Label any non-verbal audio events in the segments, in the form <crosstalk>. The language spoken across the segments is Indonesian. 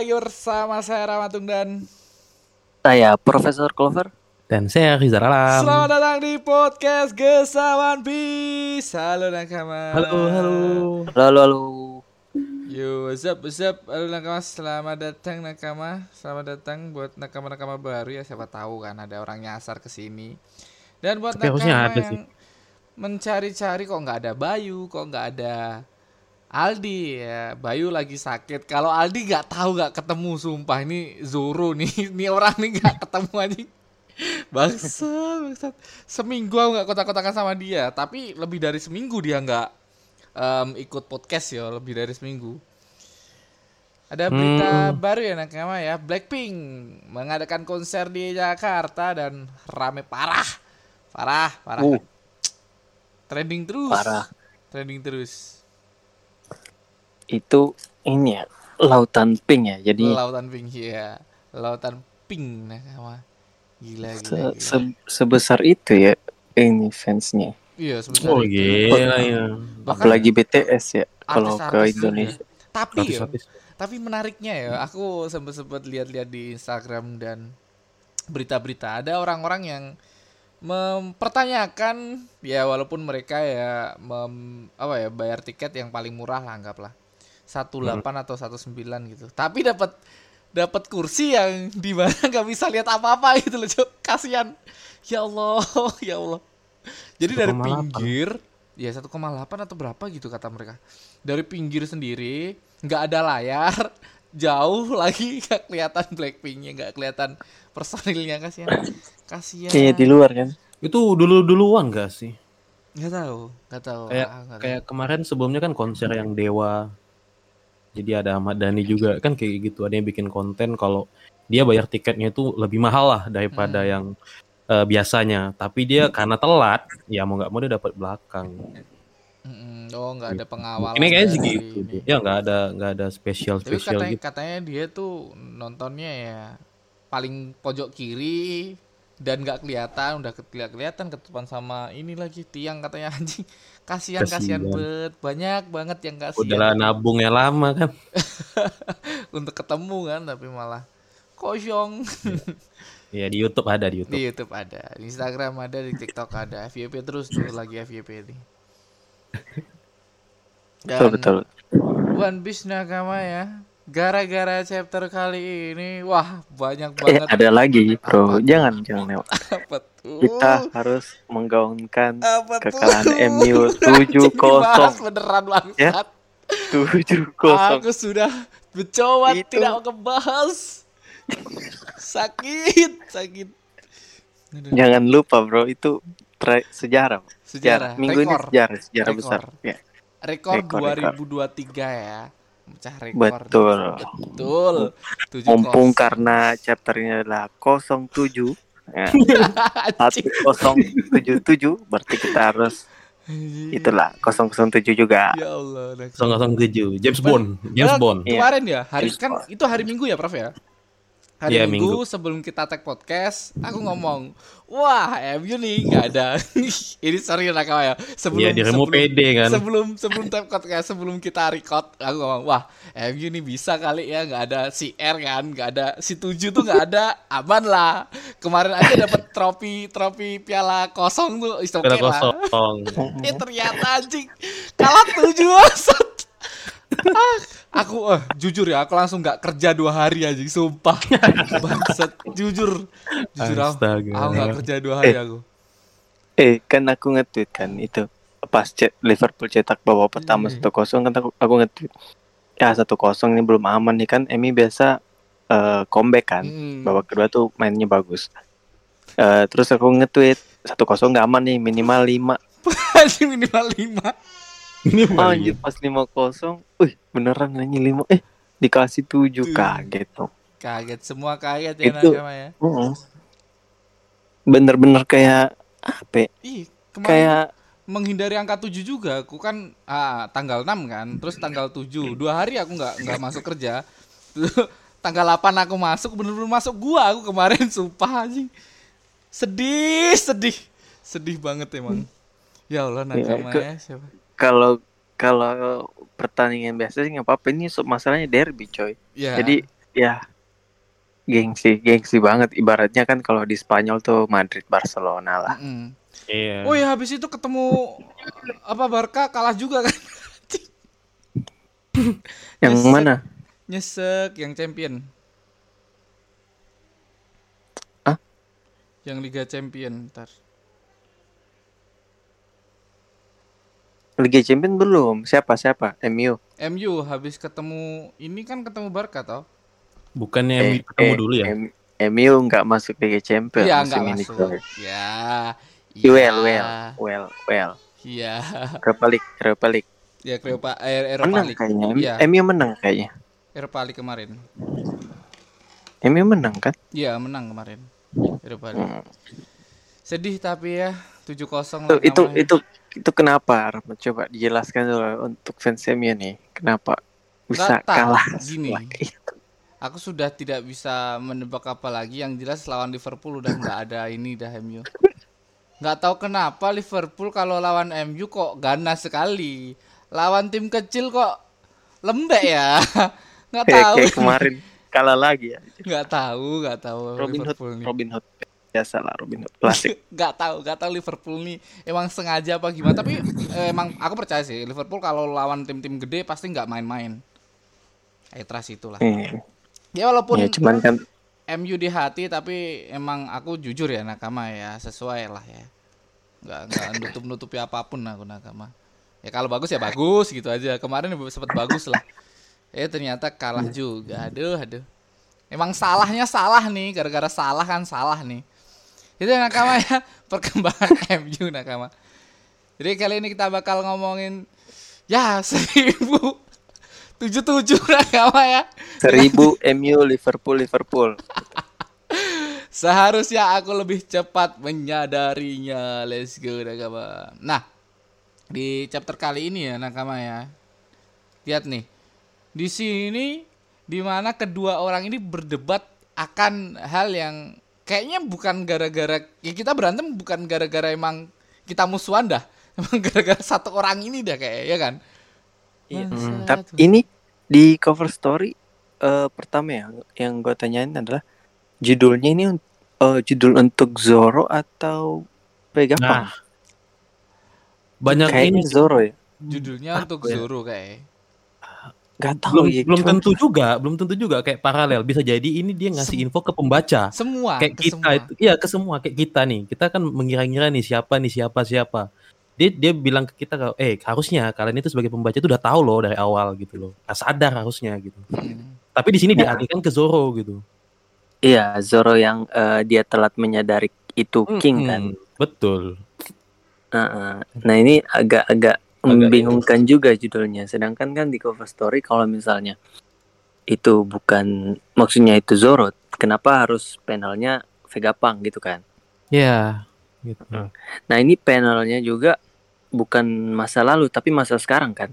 lagi bersama saya Ramatung dan Saya Profesor Clover. Dan saya Rizal Alam. selamat datang di podcast Gesawan Bis. Halo nakama. Halo, halo. Halo, halo, halo. Yo what's up what's up. Halo nakama selamat datang nakama. Selamat datang buat nakama-nakama baru ya siapa tahu kan ada orang nyasar ke sini. Dan buat Tapi nakama yang sih. mencari-cari kok nggak ada Bayu, kok nggak ada Aldi ya Bayu lagi sakit. Kalau Aldi nggak tahu nggak ketemu sumpah. Ini Zoro nih. <laughs> Ini orang nih nggak ketemu aja bangsa bangsat. Seminggu aku nggak kotak-kotakan sama dia. Tapi lebih dari seminggu dia nggak em, ikut podcast ya lebih dari seminggu. Ada berita baru ya nakama ya. Blackpink mengadakan konser di Jakarta dan rame parah. Parah parah. Uh. trending terus. Parah. trending terus Itu ini ya, lautan pink ya. Jadi lautan pink ya lautan pink nakama gila se- gila, gila. se- sebesar itu ya ini fansnya. iya sebesar Oh itu. gila ya. Bahkan Apalagi BTS ya kalau ke Indonesia. juga. tapi ya Artis-artis. tapi menariknya ya aku sempat sempat lihat-lihat di Instagram dan berita-berita ada orang-orang yang mempertanyakan ya walaupun mereka ya mem, apa ya bayar tiket yang paling murah lah anggaplah 18 atau 19 gitu tapi dapat dapat kursi yang di mana nggak bisa lihat apa-apa gitu loh Cok. kasihan ya Allah <laughs> ya Allah jadi dari 1,8. pinggir ya 1,8 atau berapa gitu kata mereka dari pinggir sendiri nggak ada layar <laughs> jauh lagi nggak kelihatan Blackpinknya nggak kelihatan personilnya kasihan kasihan Kayak di luar kan. Itu dulu-duluan gak sih? nggak tahu nggak tahu Kayak Ah, tahu. kayak kemarin sebelumnya kan konser yang Dewa. Jadi ada Ahmad Dhani juga kan kayak gitu. Ada yang bikin konten kalau dia bayar tiketnya itu lebih mahal lah daripada Hmm. yang eh, biasanya. Tapi dia karena telat, ya mau nggak mau dia dapat belakang. Mm-mm. oh nggak ada pengawal Ini kayaknya segitu. ini. Ya nggak ada nggak ada spesial spesial katanya gitu. katanya dia tuh nontonnya ya paling pojok kiri dan nggak kelihatan udah ke- kelihatan kelihatan ketutupan sama ini lagi tiang katanya <laughs> anjing kasihan kasihan bet banyak banget yang kasihan Udahlah nabungnya lama kan. <laughs> untuk ketemu kan tapi malah kosong <laughs> Ya di YouTube ada di YouTube. di YouTube ada di Instagram ada di TikTok ada FYP terus tuh lagi FYP ini <laughs> Betul betul. One Piece nakama ya gara-gara chapter kali ini wah banyak Eh banget ada lagi bro. Apa? Jangan jangan lewat. apa Kita harus menggaungkan tuh kekalahan MU Anjing 7-0. dibahas beneran bangsat Ya, 7-0. aku sudah mencoba Itu. tidak ngebahas sakit sakit Aduh. Jangan lupa bro itu tra- sejarah. Sejarah, Minggu rekor. ini sejarah, sejarah Rekor. besar. Ya. rekor, Rekor, 2023 ya pecah rekor Betul. betul Mumpung kos. karena chapternya adalah 07 ya, <laughs> Anjing. 1077 berarti kita harus itulah 007 juga. ya Allah nakama. 007 James Bond James Bond Iya. Kemarin ya, hari James kan Bond. itu hari Minggu ya, Prof ya? Hari Iya, minggu, Minggu. sebelum kita tag podcast, aku ngomong, wah MU nih nggak ada. <laughs> Ini sorry nakama ya. Sebelum dirimu sebelum, pede kan. Sebelum sebelum tag podcast, sebelum kita record, aku ngomong, wah MU nih bisa kali ya nggak ada si R kan, nggak ada si tujuh tuh nggak ada, <laughs> aman lah. Kemarin aja dapat trofi trofi piala kosong tuh, is okay lah. kosong <laughs> Eh ternyata anjing kalah tujuh. Ah, aku eh, jujur ya aku langsung nggak kerja dua hari aja sumpah <laughs> bangsat jujur jujur aku Astaga. aku nggak kerja dua hari aku Eh kan aku nge-tweet kan itu pas ce- Liverpool cetak babak pertama Iya. 1-0 kan aku, aku nge-tweet. Ya 1-0 ini belum aman nih kan Emi biasa eh, comeback kan. Mm. Babak kedua tuh mainnya bagus. Eh, terus aku nge-tweet 1-0 nggak aman nih minimal 5 <laughs> Anjing minimal lima ini Oh, anjir pas 5-0 Wih beneran nanya 5 Eh dikasih 7 Tujuh. kaget dong. Kaget semua kaget ya Itu- nakama ya. Mm-mm. Bener-bener kayak apa ya? ih kemarin Kayak menghindari angka 7 juga. Aku kan ah, tanggal 6 kan. Terus tanggal 7 dua hari aku nggak nggak masuk kerja. <laughs> Tanggal 8 aku masuk bener-bener masuk gua aku kemarin. <laughs> Sumpah anjing. Sedih sedih. Sedih banget emang. Ya Allah nakama ke- ya siapa kalau kalau pertandingan biasa sih nggak apa-apa ini masalahnya derby coy. Ya. Jadi ya gengsi gengsi banget ibaratnya kan kalau di Spanyol tuh Madrid Barcelona lah. Mm-mm. Iya. Oh ya habis itu ketemu apa Barca kalah juga kan? <laughs> Yang Nyesek. mana? Nyesek yang champion. Hah? Yang Liga Champion ntar. Liga Champions belum. Siapa siapa? MU. MU habis ketemu ini kan ketemu Barca toh? Bukannya ketemu dulu ya? Eh, M- MU nggak masuk Liga Champions Iya musim nggak ini. masuk. coy. Ya. Well, well, well, well. Iya. Europa League, Europa League. Ya Eropa eh, Eropa Menang League. kayaknya. Iya. MU menang kayaknya. Eropa League kemarin. MU menang kan? Iya menang kemarin. Eropa League. Hmm. Sedih tapi ya 7-0 Itu itu itu itu kenapa? Rahmat? Coba dijelaskan dulu untuk fans MU nih. Kenapa bisa tahu, kalah? gini. <laughs> itu? Aku sudah tidak bisa menebak apa lagi yang jelas lawan Liverpool udah nggak ada ini dah MU. Nggak tahu kenapa Liverpool kalau lawan MU kok ganas sekali. Lawan tim kecil kok lembek ya. <laughs> Nggak tahu. kayak kemarin kalah lagi ya. Nggak tahu, nggak tahu Robin Hood, Liverpool nih. Robin Hood biasa lah Robin Hood klasik. <laughs> Nggak tahu, nggak tahu Liverpool nih emang sengaja apa gimana. Tapi eh, emang aku percaya sih Liverpool kalau lawan tim-tim gede pasti nggak main-main. I trust itulah. Hmm. Ya walaupun Ya cuman kan MU di hati tapi emang aku jujur ya nakama ya sesuai lah ya nggak nggak <laughs> nutup nutupi apa pun aku nakama ya kalau bagus ya bagus gitu aja kemarin sempat bagus lah eh ternyata kalah juga aduh aduh emang salahnya salah nih gara-gara salah kan salah nih itu nakama ya <laughs> perkembangan <laughs> MU nakama jadi kali ini kita bakal ngomongin ya <laughs> seribu tujuh tujuh nakama ya seribu MU Liverpool Liverpool. Seharusnya aku lebih cepat menyadarinya. Let's go nakama. Nah, di chapter kali ini ya nakama ya. Lihat nih. Di sini di mana kedua orang ini berdebat akan hal yang kayaknya bukan gara-gara ya kita berantem bukan gara-gara emang kita musuhan dah. <laughs> Emang gara-gara satu orang ini dah kayak ya kan. Iya. Hmm, tapi ini di cover story eh, pertama ya yang gue tanyain adalah judulnya ini eh, judul untuk Zoro atau Vegapunk? Nah, banyak Kayaknya ini Zoro ya. Judulnya Apa untuk ya? Zoro kayak. Gak tahu belum ya. belum cuman- tentu juga, belum tentu juga kayak paralel. Bisa jadi ini dia ngasih info ke pembaca. Semua Kayak ke kita semua. itu, iya ke semua kayak kita nih. Kita kan mengira-ngira nih siapa nih siapa siapa. Dia dia bilang ke kita kalau eh harusnya kalian itu sebagai pembaca itu udah tahu loh dari awal gitu loh. Nah, sadar harusnya gitu. Hmm. Tapi di sini Ya. dialihkan ke Zoro gitu. Iya, Zoro yang eh, dia telat menyadari itu King kan. Mm-mm, Betul. Heeh. Nah ini agak-agak Agak membingungkan juga judulnya. Sedangkan kan di cover story kalau misalnya itu bukan maksudnya itu Zoro, kenapa harus panelnya Vegapunk gitu kan? Ya. Gitu. Nah ini panelnya juga bukan masa lalu tapi masa sekarang kan?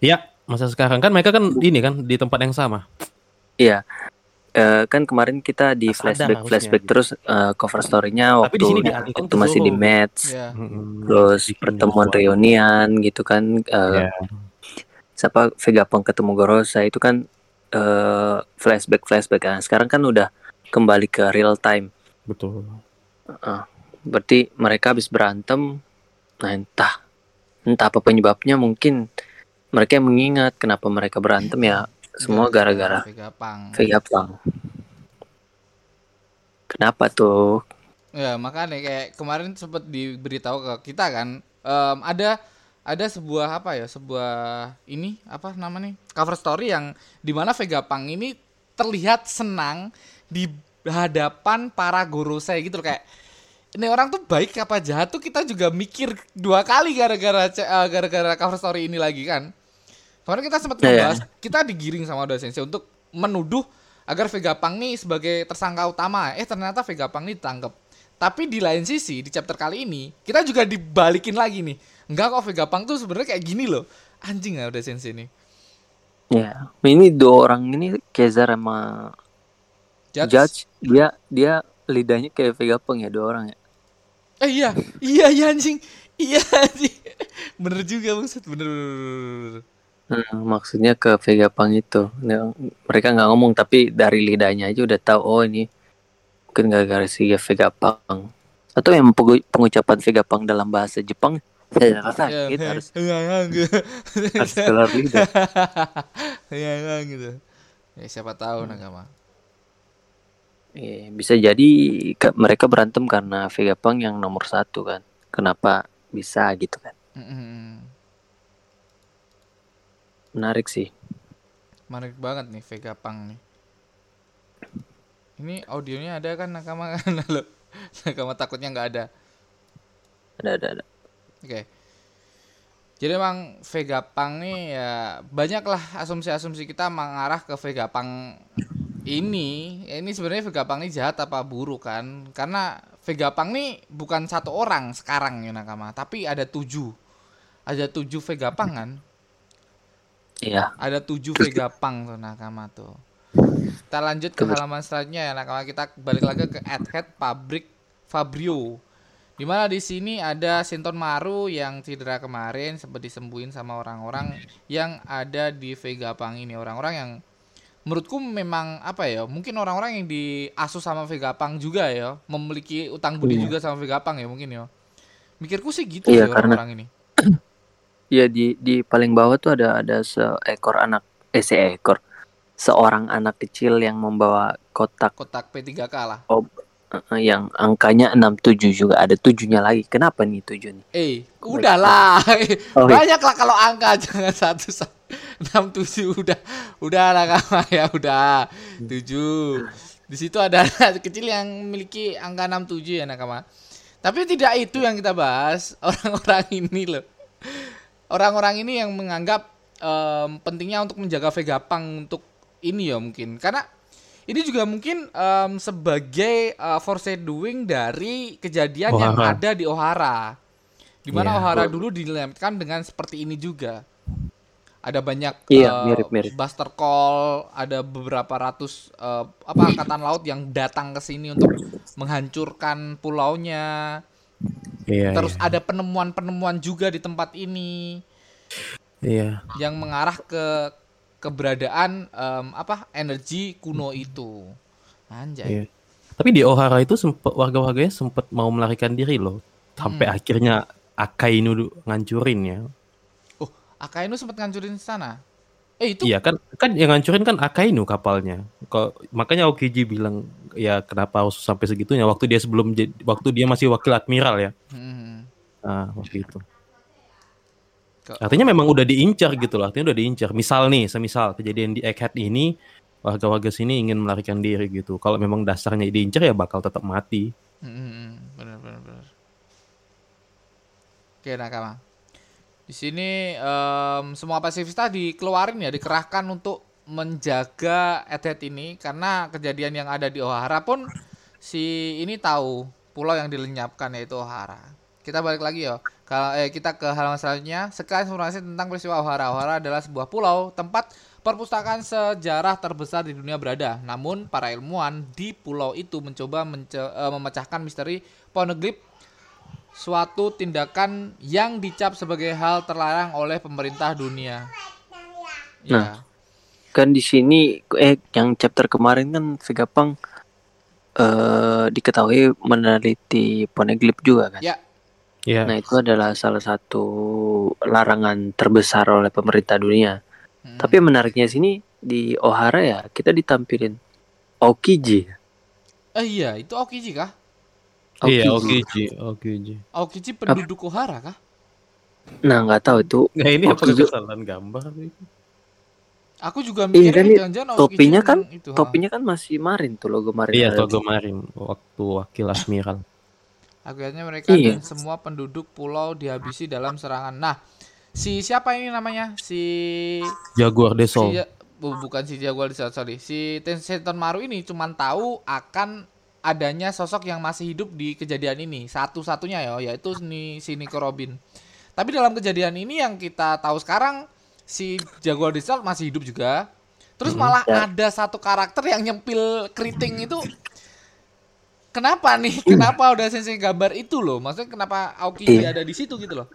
Ya, masa sekarang kan mereka kan ini kan di tempat yang sama. Iya. Eh, kan kemarin kita di sadar flashback flashback gitu. terus eh, cover story-nya Tapi waktu di waktu masih di match, Ya. Mm-mm. terus Bikin pertemuan reunian gitu kan. eh, Ya. siapa Vegapunk ketemu Gorosa itu kan eh, flashback flashback kan. Sekarang kan udah kembali ke real time. Betul. Berarti mereka habis berantem. Nah entah entah apa penyebabnya mungkin mereka yang mengingat kenapa mereka berantem ya semua gara-gara Vegapunk. Vegapunk. Kenapa tuh? Ya makanya kayak kemarin sempat diberitahu ke kita kan em, ada ada sebuah apa ya sebuah ini apa namanya cover story yang di mana Vegapunk ini terlihat senang di hadapan para gorosei gitu loh kayak ini orang tuh baik apa jahat tuh kita juga mikir dua kali gara-gara eh, gara-gara cover story ini lagi kan kemarin kita sempat Ya, ya. membahas kita digiring sama Oda Sensei untuk menuduh agar Vegapunk nih sebagai tersangka utama eh ternyata Vegapunk nih ditangkap tapi di lain sisi di chapter kali ini kita juga dibalikin lagi nih enggak kok Vegapunk tuh sebenarnya kayak gini loh anjing ya Oda Sensei nih Ya, ini dua orang ini Kezar sama Judge. Judge. Dia dia lidahnya kayak Vegapunk ya dua orang ya. Eh iya, iya iya anjing. Iya sih. <laughs> Bener juga maksud bener, bener, bener. Hmm, maksudnya ke Vegapunk itu. Nah, mereka nggak ngomong tapi dari lidahnya aja udah tahu oh ini mungkin gara-gara si Vegapunk. Atau yang pengu- pengucapan Vegapunk dalam bahasa Jepang saya rasa Ya, kita harus enggak, enggak, enggak. harus keluar lidah. Enggak, <laughs> gitu. Ya, siapa tahu nakama. Iya, bisa jadi mereka berantem karena Vegapunk yang nomor satu kan. Kenapa bisa gitu kan? Mm-mm. Menarik sih. Menarik banget nih Vegapunk nih. Ini audionya ada kan nakama <laughs> kan lo? Nakama takutnya nggak ada. Ada ada ada. Oke. Jadi emang Vegapunk nih ya banyaklah asumsi-asumsi kita mengarah ke Vegapunk ini. Ya Ini sebenarnya Vegapunk ini jahat apa buruk kan? Karena Vegapunk nih bukan satu orang sekarang ya nakama, tapi ada tujuh. Ada tujuh Vegapunk kan? Iya. Ada tujuh Vegapunk tuh nakama tuh. Kita lanjut ke halaman selanjutnya ya nakama kita balik lagi ke Head pabrik Fabrio. Di mana di sini ada Sinton Maru yang cedera kemarin sempat disembuhin sama orang-orang yang ada di Vegapunk ini. Orang-orang yang menurutku memang apa ya? Mungkin orang-orang yang diasuh sama Vegapunk juga ya, memiliki utang budi Iya. juga sama Vegapunk ya mungkin ya. Mikirku sih gitu Iya, karena- orang-orang ini. <clears throat> Iya di di paling bawah tuh ada ada seekor anak eh seekor seorang anak kecil yang membawa kotak Kotak P3K lah. eh, yang angkanya 67 juga ada tujuhnya lagi. Kenapa nih tujuh nih? Eh, udahlah. Oh, iya. Banyak lah kalau angka <laughs> jangan satu sa- enam tujuh udah udah lah kamu <laughs> ya udah tujuh. Di situ ada <laughs> anak kecil yang memiliki angka 67 ya nakama. Tapi tidak itu yang kita bahas orang-orang ini loh. Orang-orang ini yang menganggap em, pentingnya untuk menjaga Vegapunk untuk ini ya mungkin karena ini juga mungkin em, sebagai eh, foreshadowing dari kejadian yang Ohara. ada di Ohara. Di mana Iya. Ohara dulu dilemparkan dengan seperti ini juga. Ada banyak Iya, eh, mirip-mirip. Buster Call, ada beberapa ratus eh, apa angkatan laut yang datang ke sini untuk menghancurkan pulaunya. Iya. Terus ada penemuan-penemuan juga di tempat ini Iya. yang mengarah ke keberadaan em, apa energi kuno itu. Anjay. Iya. Tapi di Ohara itu sempet warga-warganya sempat mau melarikan diri loh. Sampai Hmm. akhirnya Akainu ngancurin ya. Oh, Akainu sempat ngancurin sana. Eh itu Iya kan kan yang ngancurin kan Akainu kapalnya. Kok makanya Okiji bilang ya kenapa harus sampai segitunya waktu dia sebelum jadi- waktu dia masih wakil admiral ya. Hmm. Nah, waktu itu. Artinya memang udah diincar gitu loh, artinya udah diincar. Misal nih, semisal kejadian di Egghead ini warga-warga sini ingin melarikan diri gitu. Kalau memang dasarnya diincar ya bakal tetap mati. Hmm, benar benar benar. Oke, nakama. Di sini em, semua pasifista dikeluarin ya, dikerahkan untuk menjaga Edet ini karena kejadian yang ada di Ohara pun si ini tahu pulau yang dilenyapkan yaitu Ohara. Kita balik lagi ya. Kalau eh, kita ke halaman selanjutnya, sekian informasi tentang peristiwa Ohara. Ohara adalah sebuah pulau tempat perpustakaan sejarah terbesar di dunia berada. Namun para ilmuwan di pulau itu mencoba mence- eh, memecahkan misteri Poneglyph suatu tindakan yang dicap sebagai hal terlarang oleh pemerintah dunia. Ya. Kan di sini eh yang chapter kemarin kan Vegapunk eh diketahui meneliti Poneglyph juga kan. Ya. Ya. Nah, itu adalah salah satu larangan terbesar oleh pemerintah dunia. Hmm. Tapi menariknya sini di Ohara ya kita ditampilin Aokiji. Eh iya, itu Aokiji kah? Iya, Aokiji. Okiji, Okiji. Aokiji penduduk Ohara kah? Nah, nggak tahu itu Nah, ini apa Okiji. kesalahan gambar? Aku juga Iya, mikirnya kan jangan-jangan topinya kan- itu, topinya kan masih marin tuh logo marin. Iya, di- Marin waktu wakil admiral. Akhirnya mereka Iya. dan semua penduduk pulau dihabisi dalam serangan. Nah, si siapa ini namanya? Si Jaguar si Deso. Ja- bu- bukan si Jaguar sorry, sorry. Si Tenseton Maru ini cuman tahu akan adanya sosok yang masih hidup di kejadian ini. Satu-satunya ya, yaitu ni, si Nico Robin. Tapi dalam kejadian ini yang kita tahu sekarang si Jaguar Diesel masih hidup juga. Terus malah ya. ada satu karakter yang nyempil keriting itu kenapa nih? <laughs> Kenapa udah sensei gambar itu loh? Maksudnya kenapa Aokiji Iya. ada di situ gitu loh?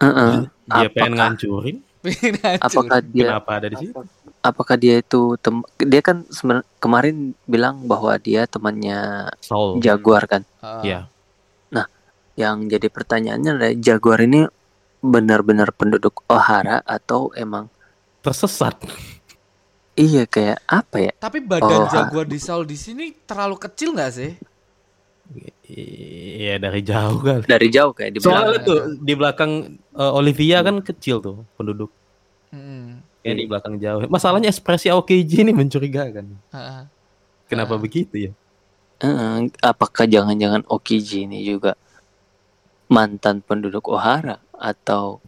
Heeh. Dia pengen ngancurin. Pengen hancur. apakah dia Kenapa ada di situ? apakah dia itu tem dia kan sebenarnya kemarin bilang bahwa dia temannya Soul. Jaguar kan Iya. yang jadi pertanyaannya adalah Jaguar ini benar-benar penduduk Ohara atau emang Tersesat. iya kayak apa ya Tapi badan Oh. jaguar di Saul di sini terlalu kecil nggak sih? Iya dari jauh kan. dari jauh kayak di belakang Soalnya tuh di belakang eh, Olivia kan kecil tuh penduduk. Hmm. Kayak di belakang jauh. Masalahnya ekspresi Aokiji ini mencurigakan. ah, Kenapa Ah. begitu ya? Heeh, apakah jangan-jangan Okiji ini juga mantan penduduk Ohara atau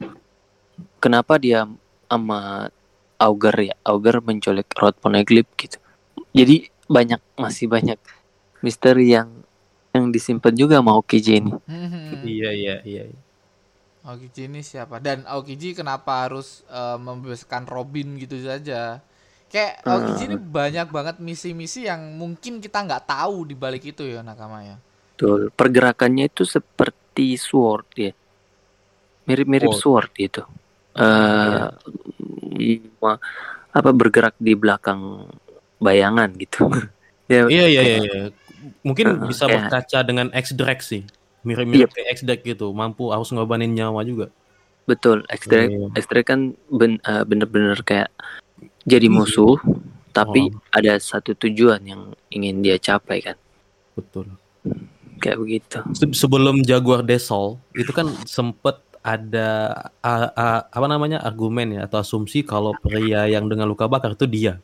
kenapa dia sama Auger ya Auger menculik Rod Poneglyph gitu jadi banyak masih banyak misteri yang yang disimpan juga sama Okiji ini Hmm. Iya iya iya. Aokiji ini siapa? Dan Aokiji kenapa harus eh, membebaskan Robin gitu saja? Kayak Aokiji ini banyak banget misi-misi yang mungkin kita nggak tahu di balik itu ya nakama ya. Betul. pergerakannya itu seperti sword ya mirip-mirip sword gitu eh ma- apa bergerak di belakang bayangan gitu <laughs> ya Iya iya iya. iya. Mungkin Heeh, bisa kayak- berkaca dengan X-Drake sih. Mirip-mirip Iya. kayak X-Drake gitu. Mampu harus ngorbanin nyawa juga. Betul, ekstrak Iya. ekstrak kan ben- eh, bener-bener kayak jadi musuh, tapi Oh. ada satu tujuan yang ingin dia capai kan, Betul. kayak begitu. Se- sebelum Jaguar Desol itu kan sempet ada a- a- apa namanya argumen ya atau asumsi kalau pria yang dengan luka bakar itu dia.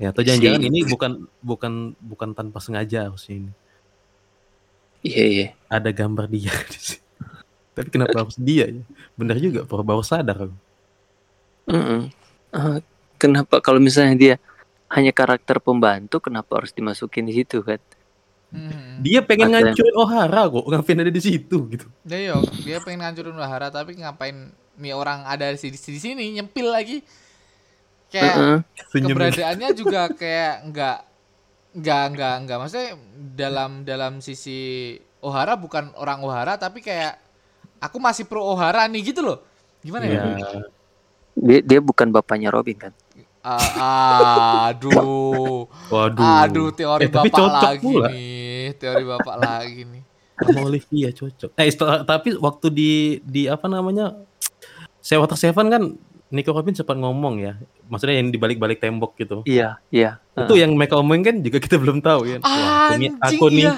Ya atau jangan-jangan ini bukan bukan bukan tanpa sengaja harusnya ini. Iya iya. Ada gambar dia <laughs> di sini. Tapi kenapa harus dia ya? Benar juga, baru baru sadar aku. Mm-mm. Eh, kenapa kalau misalnya dia hanya karakter pembantu, kenapa harus dimasukin di situ kan? Hmm. Dia pengen yang- ngancurin Ohara kok, ngapain ada di situ gitu. Ya yo, dia pengen ngancurin Wahara tapi ngapain nih orang ada di sini, di sini nyempil lagi. Kayak Heeh. Senyum. keberadaannya juga kayak nggak nggak nggak nggak maksudnya dalam dalam sisi Ohara bukan orang Ohara tapi kayak aku masih pro Ohara nih gitu loh gimana ya, Ya, Dia dia bukan bapaknya Robin kan? Ah, aduh waduh. aduh teori Eh, tapi bapak cocok lagi pula. nih teori bapak lagi nih sama Olivia cocok. Eh, setelah- tapi waktu di di apa namanya Saya Water Seven kan Nico Robin sempat ngomong ya, maksudnya yang di balik-balik tembok gitu. Iya iya. Itu yang mereka omongin kan juga kita belum tahu ya. Wah, aku nih, aku nih, iya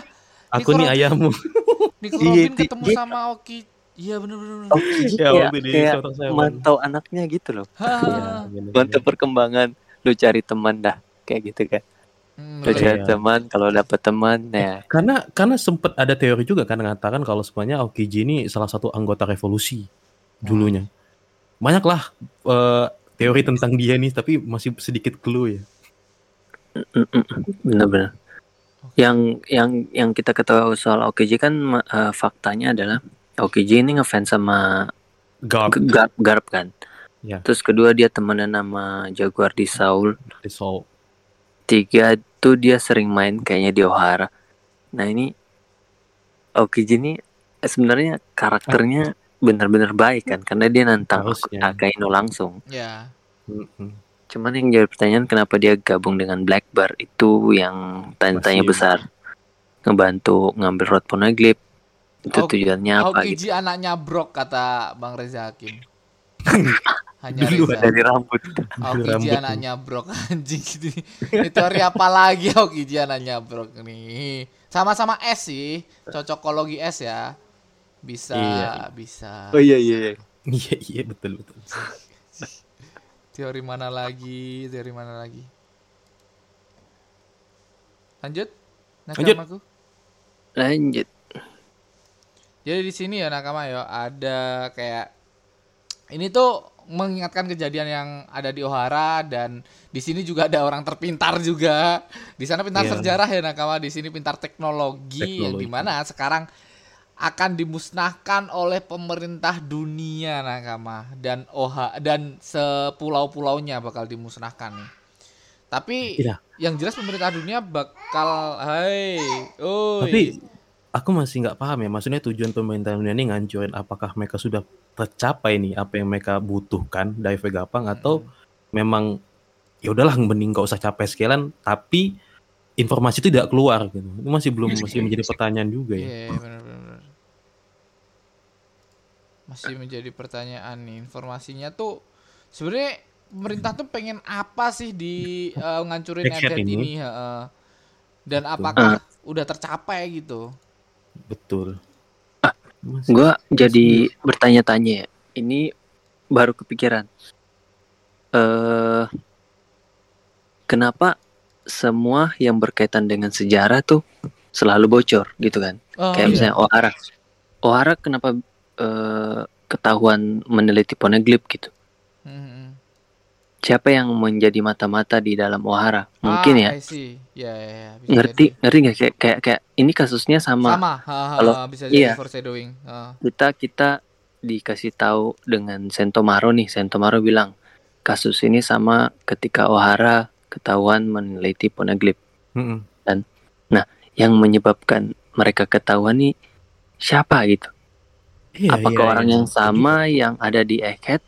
aku Nico nih Robin. ayahmu. <laughs> Nico Iya, Robin di- ketemu dia- sama Oki iya bener. Okiji Ya, waktu di kayak Water Seven. mantau anaknya gitu loh. Iya. Mantau perkembangan, lu cari teman dah, kayak gitu kan. Hmm, Iya. teman, kalau dapet teman ya Karena karena sempat ada teori juga kan mengatakan kalau sebenarnya Aokiji ini salah satu anggota revolusi dulunya. Banyaklah eh, teori tentang dia nih, tapi masih sedikit clue ya. benar-benar yang yang yang kita ketahui soal Okiji kan eh, faktanya adalah Okiji ini ngefans sama Garp, Garp, Garp kan Ya. terus kedua dia temenan sama Jaguar di Saul Soul. Tiga tuh dia sering main kayaknya di Ohara. Nah ini Okiji ini eh, sebenarnya karakternya benar-benar baik kan karena dia nantang Harusnya. Akaino langsung. Ya. Cuman yang jadi pertanyaan kenapa dia gabung dengan Black Bar itu yang tanya-tanya Masih- besar. Ngebantu ngambil Rod Poneglyph. Itu Oh, tujuannya apa gitu. Aokiji anaknya Brok kata Bang Reza Hakim hanya Dulu Reza dari rambut Aokiji Rambut anaknya Brok anjing <laughs> gitu. Ini teori apa lagi Aokiji anaknya Brok nih. Sama-sama S sih, cocokologi S ya. Bisa, Iya. bisa. oh iya iya, iya. Iya iya betul betul. <laughs> Teori mana lagi? Teori mana lagi? Lanjut. Lanjut. Nakamaku. lanjut Jadi di sini ya nakama ya ada kayak ini tuh mengingatkan kejadian yang ada di Ohara dan di sini juga ada orang terpintar juga. Di sana pintar Iya. sejarah ya nakama, di sini pintar teknologi, yang Teknologi. di mana sekarang akan dimusnahkan oleh pemerintah dunia nakama dan Oha dan sepulau-pulaunya bakal dimusnahkan nih. Tapi Iya. yang jelas pemerintah dunia bakal hai oi Tapi aku masih nggak paham ya, maksudnya tujuan pemerintah dunia ini ngancurin apakah mereka sudah tercapai nih apa yang mereka butuhkan dari Vegapunk atau memang ya udahlah mending nggak usah capek sekalian tapi informasi itu tidak keluar gitu. Itu masih belum masih menjadi pertanyaan juga ya. Iya, benar benar. benar. Masih menjadi pertanyaan nih. Informasinya tuh sebenarnya pemerintah tuh pengen apa sih di <laughs> eh, ngancurin Egghead ini. ini, heeh. Dan apakah udah tercapai gitu? Betul. Ah, Masih- Gua jadi bertanya-tanya ya. Ini baru kepikiran. Eh kenapa semua yang berkaitan dengan sejarah tuh selalu bocor gitu kan? Oh, Kayak iya. misalnya Ohara. Ohara kenapa eh, ketahuan meneliti poneglyph gitu? Siapa yang menjadi mata-mata di dalam Ohara? Mungkin Ah, ya. I see. Ya, ya, ya, bisa Ngerti, jadi. ngerti nggak kayak, kayak kayak ini kasusnya sama, Sama, ha, ha, Kalau- ha, bisa jadi iya. foreshadowing. Ha. kita kita dikasih tahu dengan Sentomaro nih. Sentomaro bilang kasus ini sama ketika Ohara ketahuan meneliti poneglyph. Mm-mm. Yang menyebabkan mereka ketahuan nih siapa gitu? Iya, Apakah iya, orang iya. yang sama yang ada di Egghead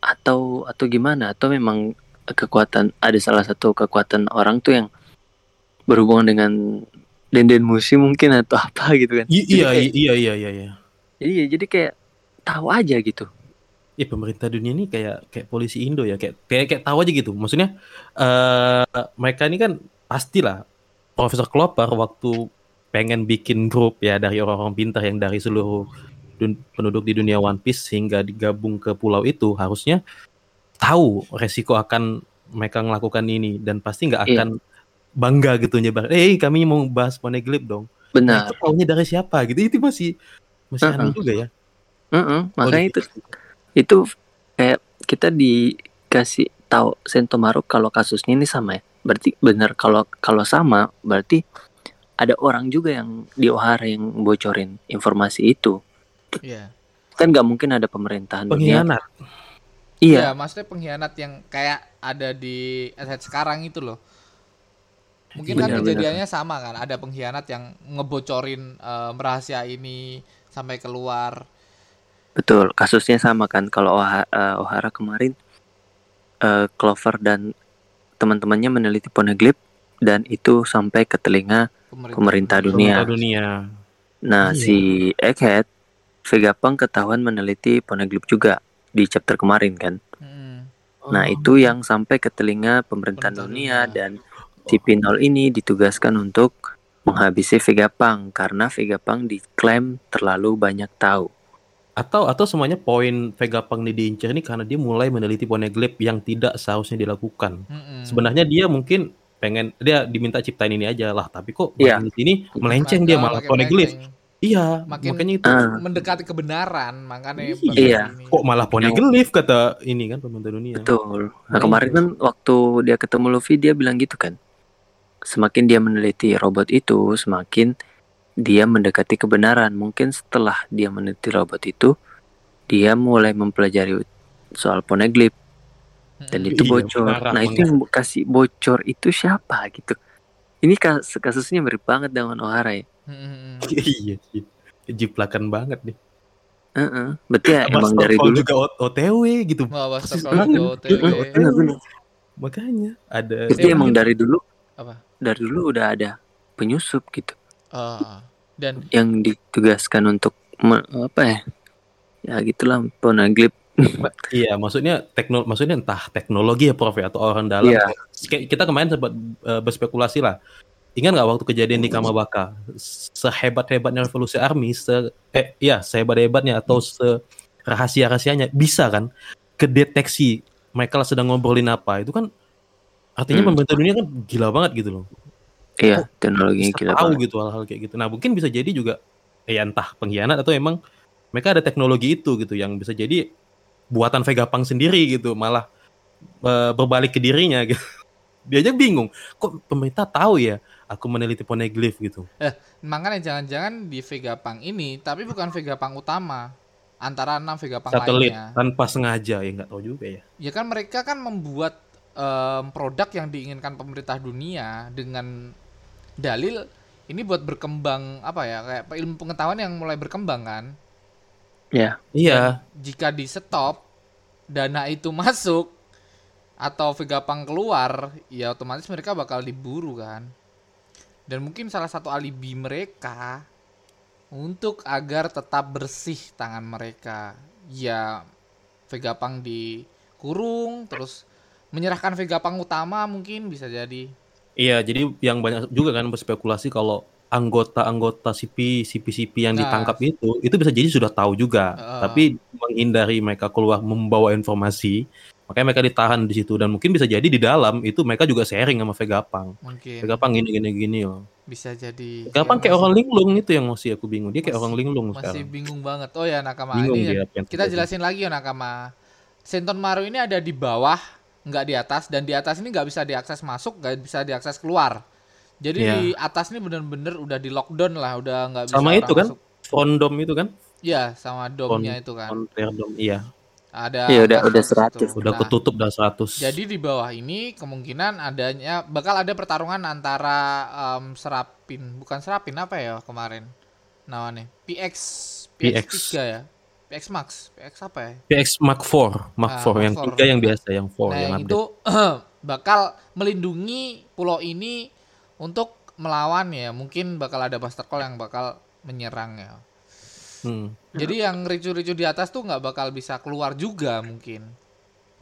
atau atau gimana? Atau memang kekuatan ada salah satu kekuatan orang tuh yang berhubungan dengan Denden Musi mungkin atau <laughs> apa gitu kan? I- Jadi iya, kayak- iya, iya, iya, iya. Iya, jadi kayak tahu aja gitu. Ya pemerintah dunia ini kayak kayak polisi Indo ya, kayak kayak, kayak tahu aja gitu. Maksudnya eh mereka ini kan pastilah Profesor Klopper waktu pengen bikin grup ya dari orang-orang pintar yang dari seluruh penduduk di dunia One Piece sehingga digabung ke pulau itu harusnya tahu resiko akan mereka melakukan ini dan pasti nggak Iya. akan bangga gitu nyebar. Eh kami mau bahas Poneglyph dong. Nah, Benar. itu taunya dari siapa gitu itu masih masih aneh Uh-uh. juga ya. Heeh, makanya Oh, itu itu kayak kita dikasih tahu Sentomaru kalau kasusnya ini sama ya. Berarti benar kalau kalau sama berarti ada orang juga yang di Ohara yang bocorin informasi itu. Iya. Kan nggak mungkin ada pemerintahan dunia. Pengkhianat. Iya, Iya, maksudnya pengkhianat yang kayak ada di Egghead sekarang itu loh. Mungkin kan Benar, kejadiannya sama kan, ada pengkhianat yang ngebocorin eh, rahasia ini sampai keluar. betul. Kasusnya sama kan kalau Oha- eh, Ohara kemarin eh, Clover dan teman-temannya meneliti poneglyph dan itu sampai ke telinga Pemerintah dunia. Pemerintah dunia. Nah, Iya. si Egghead, Vegapunk ketahuan meneliti poneglyph juga di chapter kemarin kan. Mm. Nah, Oh. itu yang sampai ke telinga pemerintah Pemerintah dunia dan si Pinol ini ditugaskan untuk menghabisi Vegapunk karena Vegapunk diklaim terlalu banyak tahu. atau atau semuanya poin Vegapunk ini diincar ini karena dia mulai meneliti poneglyph yang tidak seharusnya dilakukan. Mm-mm. Sebenarnya dia mungkin pengen dia diminta ciptain ini aja lah, tapi kok Iya. makin di sini melenceng dia malah poneglyph. Iya, Makin makanya itu Ah. mendekati kebenaran, makanya Iya. Iya. ini. kok malah poneglyph kata ini kan pemerintah dunia. Betul. Nah, kemarin kan waktu dia ketemu Luffy dia bilang gitu kan. Semakin dia meneliti robot itu, semakin dia mendekati kebenaran. Mungkin setelah dia meneliti robot itu, dia mulai mempelajari soal poneglyph dan Mm-mm. itu Iya, bocor. nah, itu yang kasih bocor itu siapa gitu. Ini kas- kasusnya mirip banget dengan Ohara ya. <laughs> Iya, iya. Jiplakan banget nih. Heeh. Berarti ya emang dari dulu. juga OTW gitu. Starfall banget. juga OTW. Makanya ada Berarti Iya, emang dari dulu Apa? dari dulu udah ada penyusup gitu Ah, dan yang ditugaskan untuk apa ya? Ya gitulah poneglyph. Iya, maksudnya teknol maksudnya entah teknologi ya Prof ya, atau orang dalam. Iya. Kayak Kita kemarin sempat eh, berspekulasi lah. Ingat nggak waktu kejadian di Kamabaka? Sehebat-hebatnya revolusi army, se eh ya sehebat-hebatnya atau se rahasia-rahasianya bisa kan kedeteksi mereka sedang ngobrolin apa itu kan artinya Hmm. pemerintah dunia kan gila banget gitu loh Iya, teknologinya gila tahu banget. gitu hal-hal kayak gitu nah mungkin bisa jadi juga ya entah pengkhianat atau emang mereka ada teknologi itu gitu yang bisa jadi buatan Vegapunk sendiri gitu malah eh, berbalik ke dirinya gitu <laughs> dia aja bingung kok pemerintah tahu ya aku meneliti poneglyph gitu. Makanya jangan-jangan di Vegapunk ini, tapi bukan Vegapunk utama. Antara enam Vegapunk satelit lainnya. tanpa sengaja ya nggak tahu juga ya. Ya kan mereka kan membuat em, produk yang diinginkan pemerintah dunia dengan dalil ini buat berkembang apa ya kayak ilmu pengetahuan yang mulai berkembang kan? Ya, Iya, jika di stop dana itu <laughs> masuk atau Vegapunk keluar ya otomatis mereka bakal diburu kan dan mungkin salah satu alibi mereka untuk agar tetap bersih tangan mereka ya Vegapunk dikurung terus menyerahkan Vegapunk utama mungkin bisa jadi iya. Jadi yang banyak juga kan berspekulasi kalau anggota-anggota CP, CP-CP yang Nah. ditangkap itu, itu bisa jadi sudah tahu juga. Heeh. Tapi menghindari mereka keluar membawa informasi, makanya mereka ditahan di situ. Dan mungkin bisa jadi di dalam itu mereka juga sharing sama Vegapunk. mungkin Vegapunk gini gini gini loh. bisa jadi Vegapunk Ya, kayak masih- orang linglung itu yang masih aku bingung. Dia kayak Masih- orang linglung masih sekarang. bingung banget oh ya nakama Bingung ini dia yang kita terjadi. jelasin lagi ya nakama Senton Maru ini ada di bawah nggak di atas dan di atas ini nggak bisa diakses masuk nggak bisa diakses keluar jadi Iya. di atas ini bener-bener udah di lockdown lah udah nggak bisa Sama itu kan? masuk. Frondom itu kan? Iya sama domnya itu kan Frondom, iya. Ada Iya, udah- udah di situ. 100. Udah Nah, ketutup dah 100. jadi di bawah ini kemungkinan adanya bakal ada pertarungan antara em, serapin bukan serapin apa ya kemarin namanya PX PX, PX. 3 ya PX Max PX apa ya PX Mark 4, Mark Ah, 4 yang Mark 4. 3 yang biasa, yang 4 nah yang itu <clears throat> bakal melindungi pulau ini untuk melawan ya mungkin bakal ada Buster Call yang bakal menyerang ya Hmm. jadi yang ricu-ricu di atas tuh nggak bakal bisa keluar juga mungkin.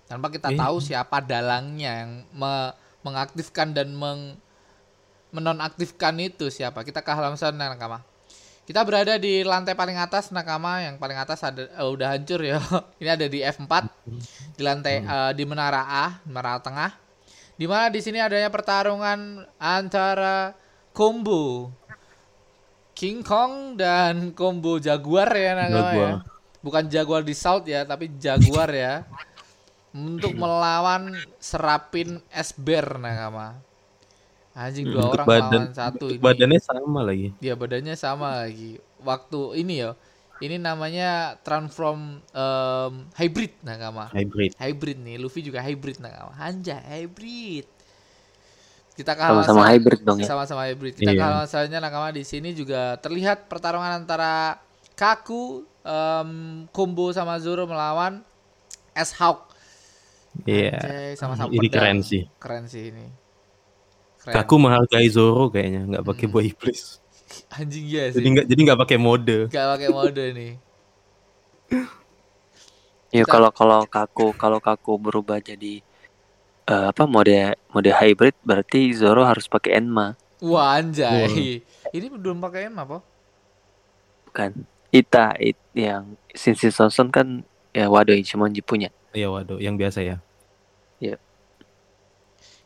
Tanpa kita Iya. tahu siapa dalangnya yang me- mengaktifkan dan meng menonaktifkan itu siapa. Kita ke halaman sana nakama. Kita berada di lantai paling atas nakama. Yang paling atas ada eh, udah hancur ya. <laughs> Ini ada di F4 di lantai eh, di menara A menara tengah. Di mana di sini adanya pertarungan antara combo King Kong dan combo Jaguar ya ya Jaguar. bukan Jaguar di South ya tapi Jaguar ya. Untuk melawan serapin es bear nakama anjing dua Bentuk orang badan, lawan satu ini. badannya sama lagi. dia badannya sama lagi. Waktu ini ya ini namanya transform em, hybrid nakama Hybrid. hybrid nih Luffy juga hybrid nakama anjay hybrid kita halaman sama-sama hybrid dong ya. sama-sama hybrid kita Iya. halaman selanjutnya nakama di sini juga terlihat pertarungan antara Kaku em, Combo sama Zoro melawan S Hawk Iya. Anjay, sama-sama Ini keren sih. keren sih ini keren. Kaku menghargai Zoro kayaknya, nggak pakai Hmm. boy iblis. <laughs> anjing ya sih Jadi nggak jadi nggak pakai mode. Gak pakai mode nih Ya kalau kalau kaku kalau kaku berubah jadi eh, apa mode mode hybrid berarti Zoro harus pakai Enma Wah anjay. Ini belum pakai M apa? bukan Ita it, yang Shinsin Sonson kan ya Wado Ichimonji punya Iya waduh, yang biasa ya.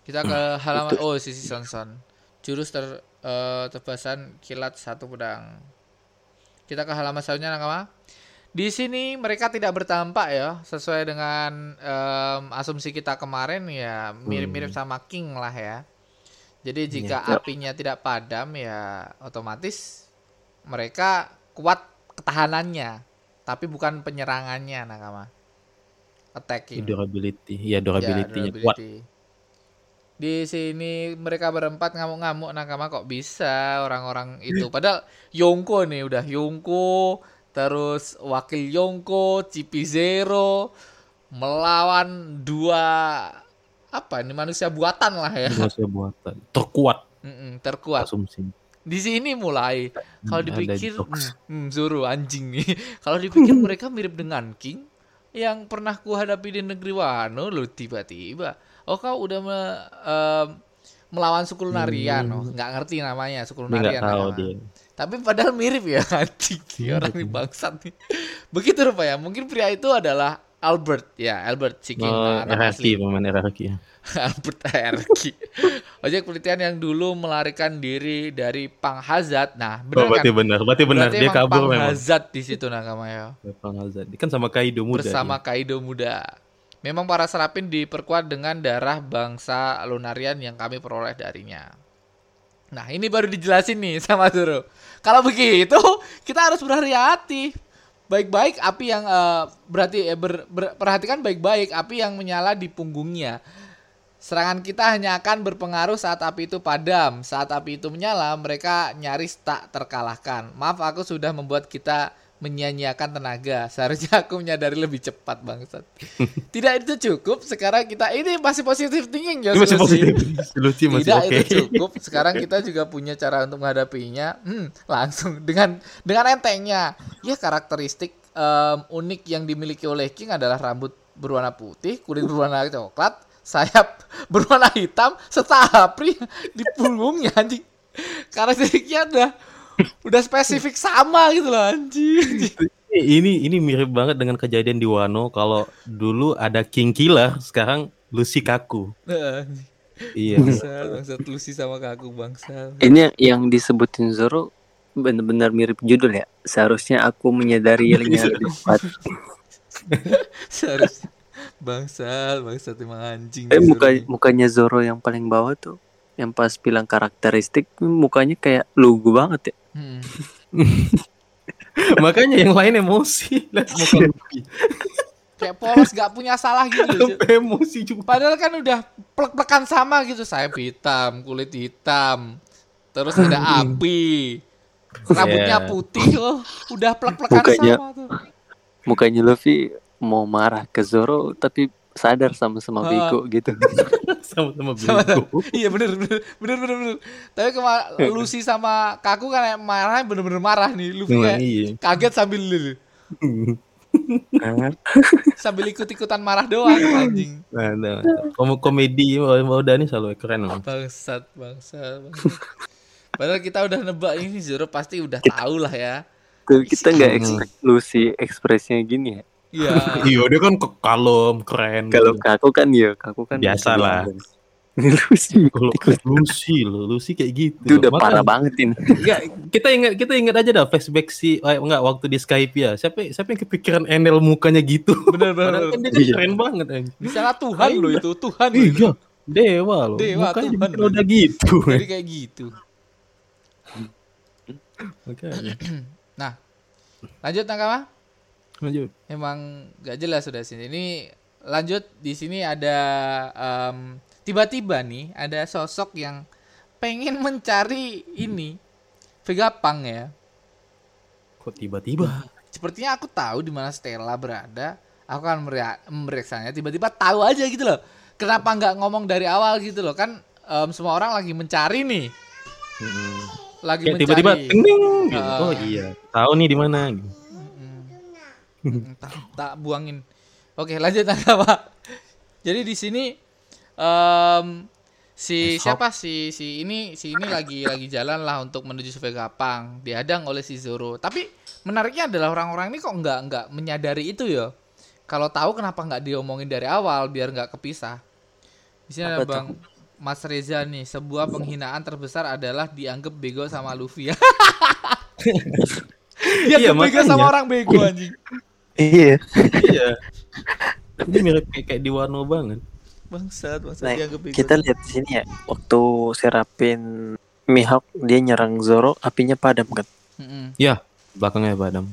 Kita ke Hmm, halaman oh sisi Sonson. Jurus ter eh, tebasan kilat satu pedang. Kita ke halaman selanjutnya nakama. Di sini mereka tidak bertampak ya, sesuai dengan em, asumsi kita kemarin ya mirip-mirip sama King lah ya. Jadi jika Iya. apinya tidak padam ya otomatis mereka kuat ketahanannya, tapi bukan penyerangannya nakama. Attacking. Durability, ya Ya, durability-nya kuat. durability. Di sini mereka berempat ngamuk-ngamuk nakama kok bisa orang-orang itu. <laughs> Padahal Yongko nih udah Yongko, terus wakil Yongko, Cipi Zero melawan dua apa ini manusia buatan lah ya. Manusia buatan terkuat Mm-mm, terkuat. asumsi. Di sini mulai kalau Hmm, dipikir hmm, hmm, Zoro anjing nih. <laughs> Kalau dipikir <laughs> mereka mirip dengan King yang pernah ku hadapi di negeri Wano lo tiba-tiba. Oh kau udah me- em, melawan suku Lunarian, oh, nggak ngerti namanya suku Hmm. Nggak tahu dia. Tapi padahal mirip ya <laughs> anjing Mirip orang ini bangsat nih. Begitu rupanya. Mungkin pria itu adalah Albert ya, Albert si King Oh, RRQ, pemain RRQ ya. <laughs> Albert Erki. Ojek penelitian yang dulu melarikan diri dari Pang Hazard. Nah, Oh, benar berarti kan? benar, berarti benar Berarti dia kabur Pang memang. Hazard di situ nakama ya. <laughs> Pang. Dia kan sama Kaido muda. Bersama dia. Kaido muda. Memang para serapin diperkuat dengan darah bangsa Lunarian yang kami peroleh darinya. Nah, ini baru dijelasin nih sama Zoro. Kalau begitu, kita harus berhati-hati. Baik-baik api yang eh, berarti eh, ber- ber- perhatikan baik-baik api yang menyala di punggungnya. Serangan kita hanya akan berpengaruh saat api itu padam. Saat api itu menyala, mereka nyaris tak terkalahkan. Maaf aku sudah membuat kita menyia-nyiakan tenaga. Seharusnya <laughs> aku menyadari lebih cepat bangsat. <laughs> Tidak itu cukup. Sekarang kita ini masih positif thinking ya. Masih positif. Masih Tidak oke. itu cukup. Sekarang kita juga punya cara untuk menghadapinya. Hmm, langsung dengan dengan entengnya. Ya karakteristik em, unik yang dimiliki oleh King adalah rambut berwarna putih, kulit berwarna coklat, sayap <laughs> berwarna hitam, serta apri di punggungnya anjing. Karakteristiknya udah udah spesifik sama gitu loh anjing. Ini ini mirip banget dengan kejadian di Wano kalau dulu ada King Killer, sekarang Lucy kaku. Iya. Bangsat, bangsat Lucy sama kaku bangsa. Ini yang disebutin Zoro benar-benar mirip judul ya. Seharusnya aku menyadari <laughs> yang lebih cepat. <laughs> Seharusnya bangsat, bangsat emang anjing. Eh muka, mukanya Zoro yang paling bawah tuh yang pas bilang karakteristik mukanya kayak lugu banget ya. Hmm. <laughs> Makanya yang lain emosi. Luffy. Kayak polos gak punya salah gitu emosi juga. Padahal kan udah plek-plekan sama gitu. Sayap hitam, kulit hitam. Terus ada api. Rambutnya Yeah. putih loh. Udah plek-plekan Mukanya- sama tuh. Mukanya Luffy mau marah ke Zoro tapi sadar sama-sama Ah. bego gitu. Sama-sama <laughs> Sama- bego. Iya bener bener bener bener bener. Tapi kema Lucy sama Kaku kan marahnya bener-bener marah nih. Luffy Nah, kayak iya. kaget sambil <laughs> sambil ikut-ikutan marah doang anjing. Nah, nah. Kom komedi udah nih selalu keren loh. Bangsat, bangsat, bangsat. Padahal kita udah nebak ini Zoro pasti udah tahu lah ya. Kita nggak expect Lucy ekspresinya gini ya. Iya. <laughs> Iya dia kan ke- kalem, keren. Kalau gitu. kaku kan ya, kaku kan Biasa lah. Ini Lucy Kalau ikut-ikut. Lucy Lucy kayak gitu. itu udah parah banget ini. <laughs> Enggak, kita ingat kita ingat aja dah flashback si eh, enggak waktu di Skype ya. Siapa siapa yang kepikiran Enel mukanya gitu? <laughs> Bener. Padahal kan dia kan Iya. keren banget anjing. Di sana Tuhan loh itu, Tuhan. Iya, dewa loh. Dewa, mukanya Tuhan udah gitu. Jadi kayak gitu. Makanya. Nah, lanjut Nakama. Lanjut. Emang gak jelas sudah sini. Ini lanjut di sini ada em, tiba-tiba nih ada sosok yang pengen mencari ini Vegapunk ya. Kok tiba-tiba? Sepertinya aku tahu di mana Stella berada. Aku akan meria- memeriksanya. Tiba-tiba tahu aja gitu loh. Kenapa nggak ngomong dari awal gitu loh? Kan em, semua orang lagi mencari nih. Mm-mm. Lagi Kayak mencari. tiba-tiba ting gitu. Ah. Oh iya, tahu nih di mana gitu. Tak, tak buangin. Oke, lanjut Nakama. Jadi di sini em, si Esok. siapa si si ini si ini lagi lagi jalan lah untuk menuju Vegapunk. Dihadang oleh si Zoro. Tapi menariknya adalah orang-orang ini kok nggak nggak menyadari itu ya. Kalau tahu kenapa nggak diomongin dari awal biar nggak kepisah. Di sini ada? Bang Mas Reza nih, sebuah penghinaan terbesar adalah dianggap bego sama Luffy. <laughs> Dia Iya, bego sama orang bego anjing. Iya. Iya. Ini mirip kayak, kayak di Wano banget. Bangsat, bangsat Nah, dianggap kita lihat di sini ya. Waktu Serapin Mihawk dia nyerang Zoro, apinya padam kan. Mm-mm. Belakangnya Badam.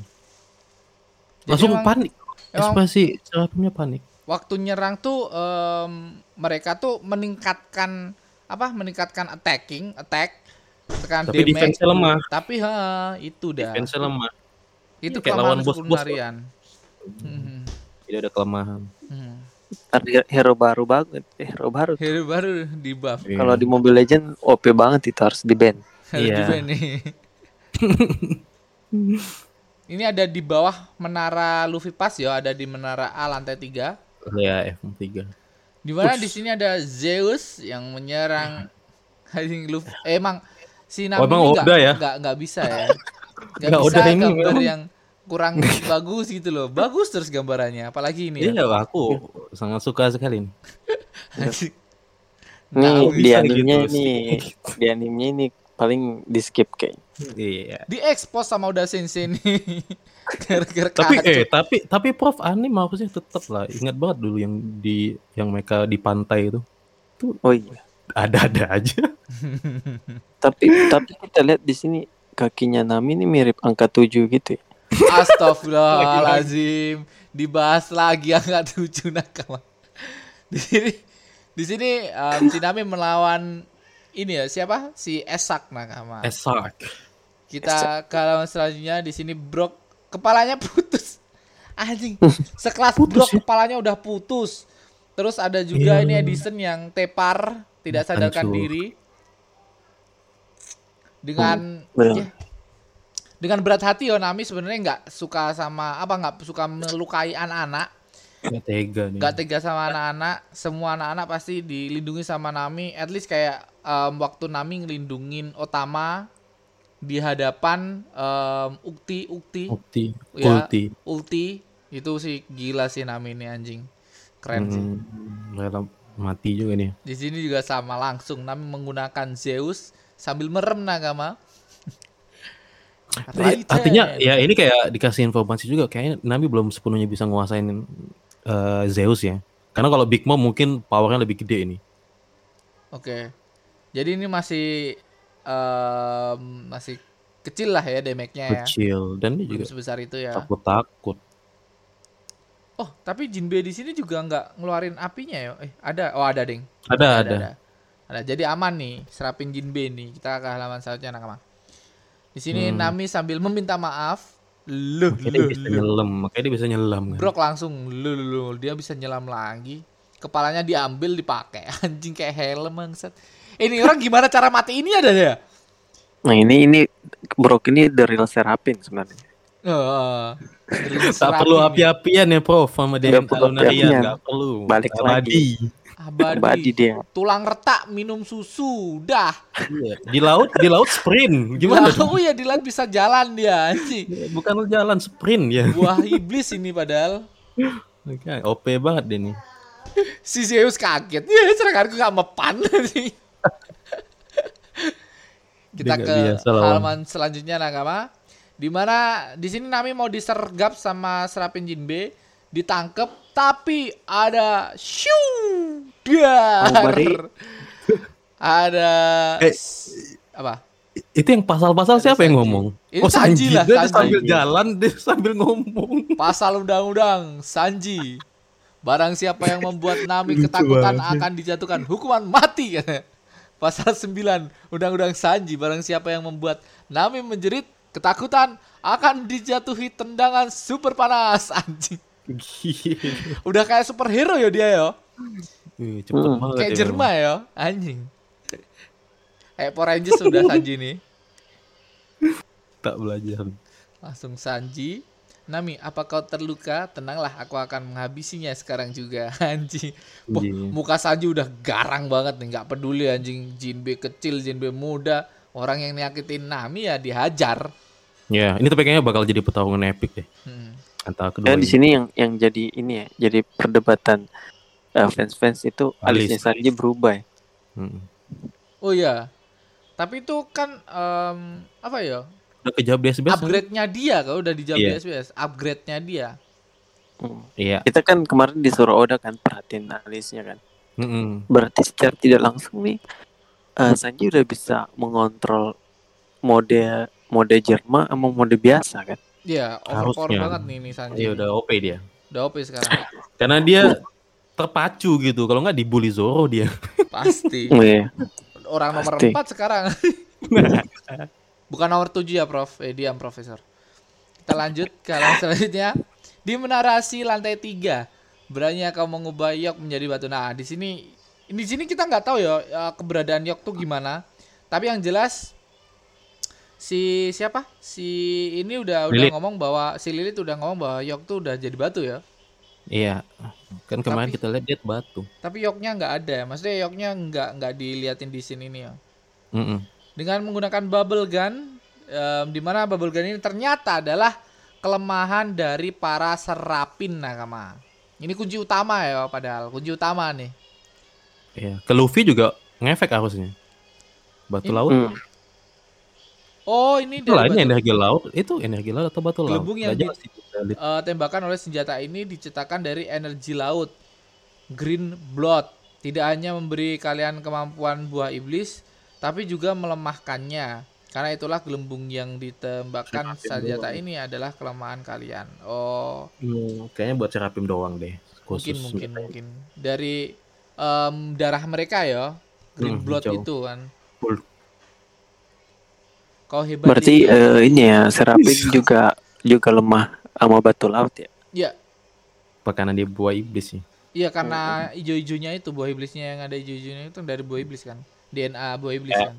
Jadi Langsung emang- panik. emang- Ekspresi serapimnya panik. waktu nyerang tuh em, mereka tuh meningkatkan apa meningkatkan attacking attack tekan Tapi damage defense lemah. tapi ha itu dah Defense lemah. itu kayak lawan bos-bos Kulnarian. Hmm, Tidak ada kelemahan. hmm. Ntar hero baru banget, eh, hero baru. hero baru di buff Kalau di Mobile Legend OP banget itu harus di ban. Iya. nih <laughs> ini ada di bawah menara Luffy Pass ya ada di menara A lantai 3 ya F3. Di mana di sini ada Zeus yang menyerang <laughs> Hiding Luffy. Eh, emang si Nami Oh, emang ini nggak Oda ya? nggak nggak bisa ya. <laughs> Nggak Nggak, bisa Oda ini yang kurang <laughs> bagus gitu loh. Bagus terus gambarannya, apalagi ini ya. Iya, aku sangat suka sekali <laughs> nih. Anjing. Nih di bisa animenya gitu ini, sih. di animenya ini paling di skip kayak. Iya. Di expose sama Oda Sensei nih. <laughs> Gara-gara Tapi kacau. eh tapi tapi Prof anime harusnya tetap lah. Ingat banget dulu yang di yang mereka di pantai itu. Oh iya. Ada-ada aja. Tapi tapi kita lihat di sini kakinya Nami ini mirip angka 7 gitu ya. Astagfirullahalazim. Dibahas lagi angka tujuh nakama. Di sini Di sini em, si Nami melawan ini ya siapa? Si Esak Nakama. Esak. Kita halaman selanjutnya di sini Brok kepalanya <laughs> putus. Anjing, sekelas Putus Brok ya? kepalanya udah putus. Terus ada juga Iya. ini Edison yang tepar, tidak sadarkan Hancur. diri. Dengan benar. ya, dengan berat hati Nami sebenarnya nggak suka sama apa nggak suka melukai anak-anak Gak tega nih. nggak tega sama anak-anak semua anak-anak pasti dilindungi sama Nami at least kayak em, waktu Nami ngelindungin Otama di hadapan em, Ukti Ukti Ukti. Ya. Ulti. Ulti itu sih gila sih Nami ini anjing keren sih Hmm, rela mati juga nih. di sini juga sama langsung Nami menggunakan Zeus sambil merem Nagama Artinya ya ini kayak dikasih informasi juga kayaknya Nabi belum sepenuhnya bisa nguasain eh, Zeus ya. Karena kalau Big Mom mungkin powernya lebih gede ini. Oke. Jadi ini masih em, masih kecil lah ya damage-nya ya. Kecil dan Belum juga sebesar itu ya. takut takut. Oh, tapi Jinbe di sini juga nggak ngeluarin apinya ya? Eh, ada. Oh, ada, Ding. Ada ada. Ada. Jadi aman nih, serapin Jinbe nih. Kita ke halaman selanjutnya nakama. Di sini Hmm. Nami sambil meminta maaf. Dia loh, bisa nyelam, makanya dia bisa nyelam kan. Brok langsung loh, loh, loh. dia bisa nyelam lagi. Kepalanya diambil dipakai <laughs> anjing kayak helm bangsat. Ini orang gimana cara mati ini ada ya? Nah ini ini Brok ini the real Serapin sebenarnya. Heeh. <laughs> Tak perlu api-apian ya Prof sama Nggak Dewan perlu api-apian. perlu. Balik Abadi. Abadi. Abadi dia. Tulang retak minum susu. Dah. Iya. Di laut, di laut sprint. Gimana? Oh iya di laut bisa jalan dia anjing. Bukan jalan sprint ya. Buah iblis ini padahal. Oke, OP banget deh nih. Si Zeus kaget. Ya seranganku gak mepan sih. Kita Dia ke biasa halaman selanjutnya Nakama. Di mana di sini Nami mau disergap sama Serapin Jinbe, ditangkep tapi ada dar. Nobody. <laughs> ada Eh, apa? Itu yang pasal-pasal siapa yang ngomong? Itu Sanji lah, Dia Sanji. sambil jalan, dia sambil ngomong. Pasal undang-undang Sanji. Barang siapa yang membuat Nami Lucu ketakutan banget. akan dijatuhkan hukuman mati katanya. <laughs> Pasal 9 Undang-undang Sanji barang siapa yang membuat Nami menjerit ketakutan akan dijatuhi tendangan super panas <laughs> anjing. Gila. Udah kayak superhero ya dia ya. Cepet Hmm. banget Kayak ya Jerma ya, anjing. Kayak Power Rangers sudah <laughs> Sanji nih. Tak belajar. Langsung Sanji. Nami, apa kau terluka? Tenanglah, aku akan menghabisinya sekarang juga, <laughs> anjing. Iya. muka Sanji udah garang banget nih, nggak peduli anjing. Jinbe kecil, Jinbe muda, orang yang nyakitin Nami ya dihajar. Ya, ini tapi kayaknya bakal jadi pertarungan epic deh Hmm. Antara kedua. Dan di ini. sini yang yang jadi ini ya, jadi perdebatan eh, fans-fans itu Alis. alisnya Sanji berubah. ya. Hmm. Oh iya, tapi itu kan em, apa ya? Udah kejawab di SBS. kan? Upgrade-nya dia kalau udah dijawab di Iya. SBS. Upgrade-nya dia. Hmm. Iya. Kita kan kemarin disuruh Oda kan perhatiin alisnya kan. Mm-mm. Berarti secara tidak langsung nih eh, Sanji udah bisa mengontrol mode mode Jerma sama mode biasa kan. Iya, overpower Harusnya. banget nih nih Sanji. Iya udah OP dia. Udah OP sekarang. <laughs> Karena dia terpacu gitu. Kalau nggak dibully Zoro dia. <laughs> Pasti. Oh, <laughs> iya. Orang nomor Pasti. 4 sekarang. Bukan nomor 7 ya, Prof. Eh, diam, Profesor. Kita lanjut ke halaman selanjutnya. Di menarasi lantai 3, berani kau mengubah Yok menjadi batu. Nah, di sini di sini kita nggak tahu ya eh, keberadaan Yok tuh gimana. Tapi yang jelas si siapa? Si ini udah udah Lilith. ngomong bahwa si Lilith udah ngomong bahwa Yok tuh udah jadi batu ya. Iya. Kan kemarin Tapi- kita lihat dia batu. Tapi Yoknya nggak ada. Maksudnya Yoknya nggak nggak diliatin di sini nih ya. Mm-mm. dengan menggunakan bubble gun em, di mana bubble gun ini ternyata adalah kelemahan dari para serapin nakama. Ini kunci utama ya padahal kunci utama nih. Iya. Ke Luffy juga ngefek harusnya. Batu Ini- laut. Hmm. Oh ini dari lainnya energi laut. Itu energi laut atau batu laut? Gelembung yang kita lihat. eh, tembakan oleh senjata ini diciptakan dari energi laut Green Blood. Tidak hanya memberi kalian kemampuan buah iblis, tapi juga melemahkannya. Karena itulah gelembung yang ditembakkan senjata doang. ini adalah kelemahan kalian. Oh, Hmm, kayaknya buat Serapim doang deh. mungkin Khusus. mungkin mungkin dari em, darah mereka ya. Green Hmm, blood hijau. itu kan. Kau hebat. Berarti Lili. eh, ini ya Serapin juga juga lemah sama batu laut ya. Iya, Apa karena dia buah iblis sih? iya karena ijo-ijonya itu buah iblisnya yang ada ijo-ijonya itu dari buah iblis kan. DNA buah iblis kan.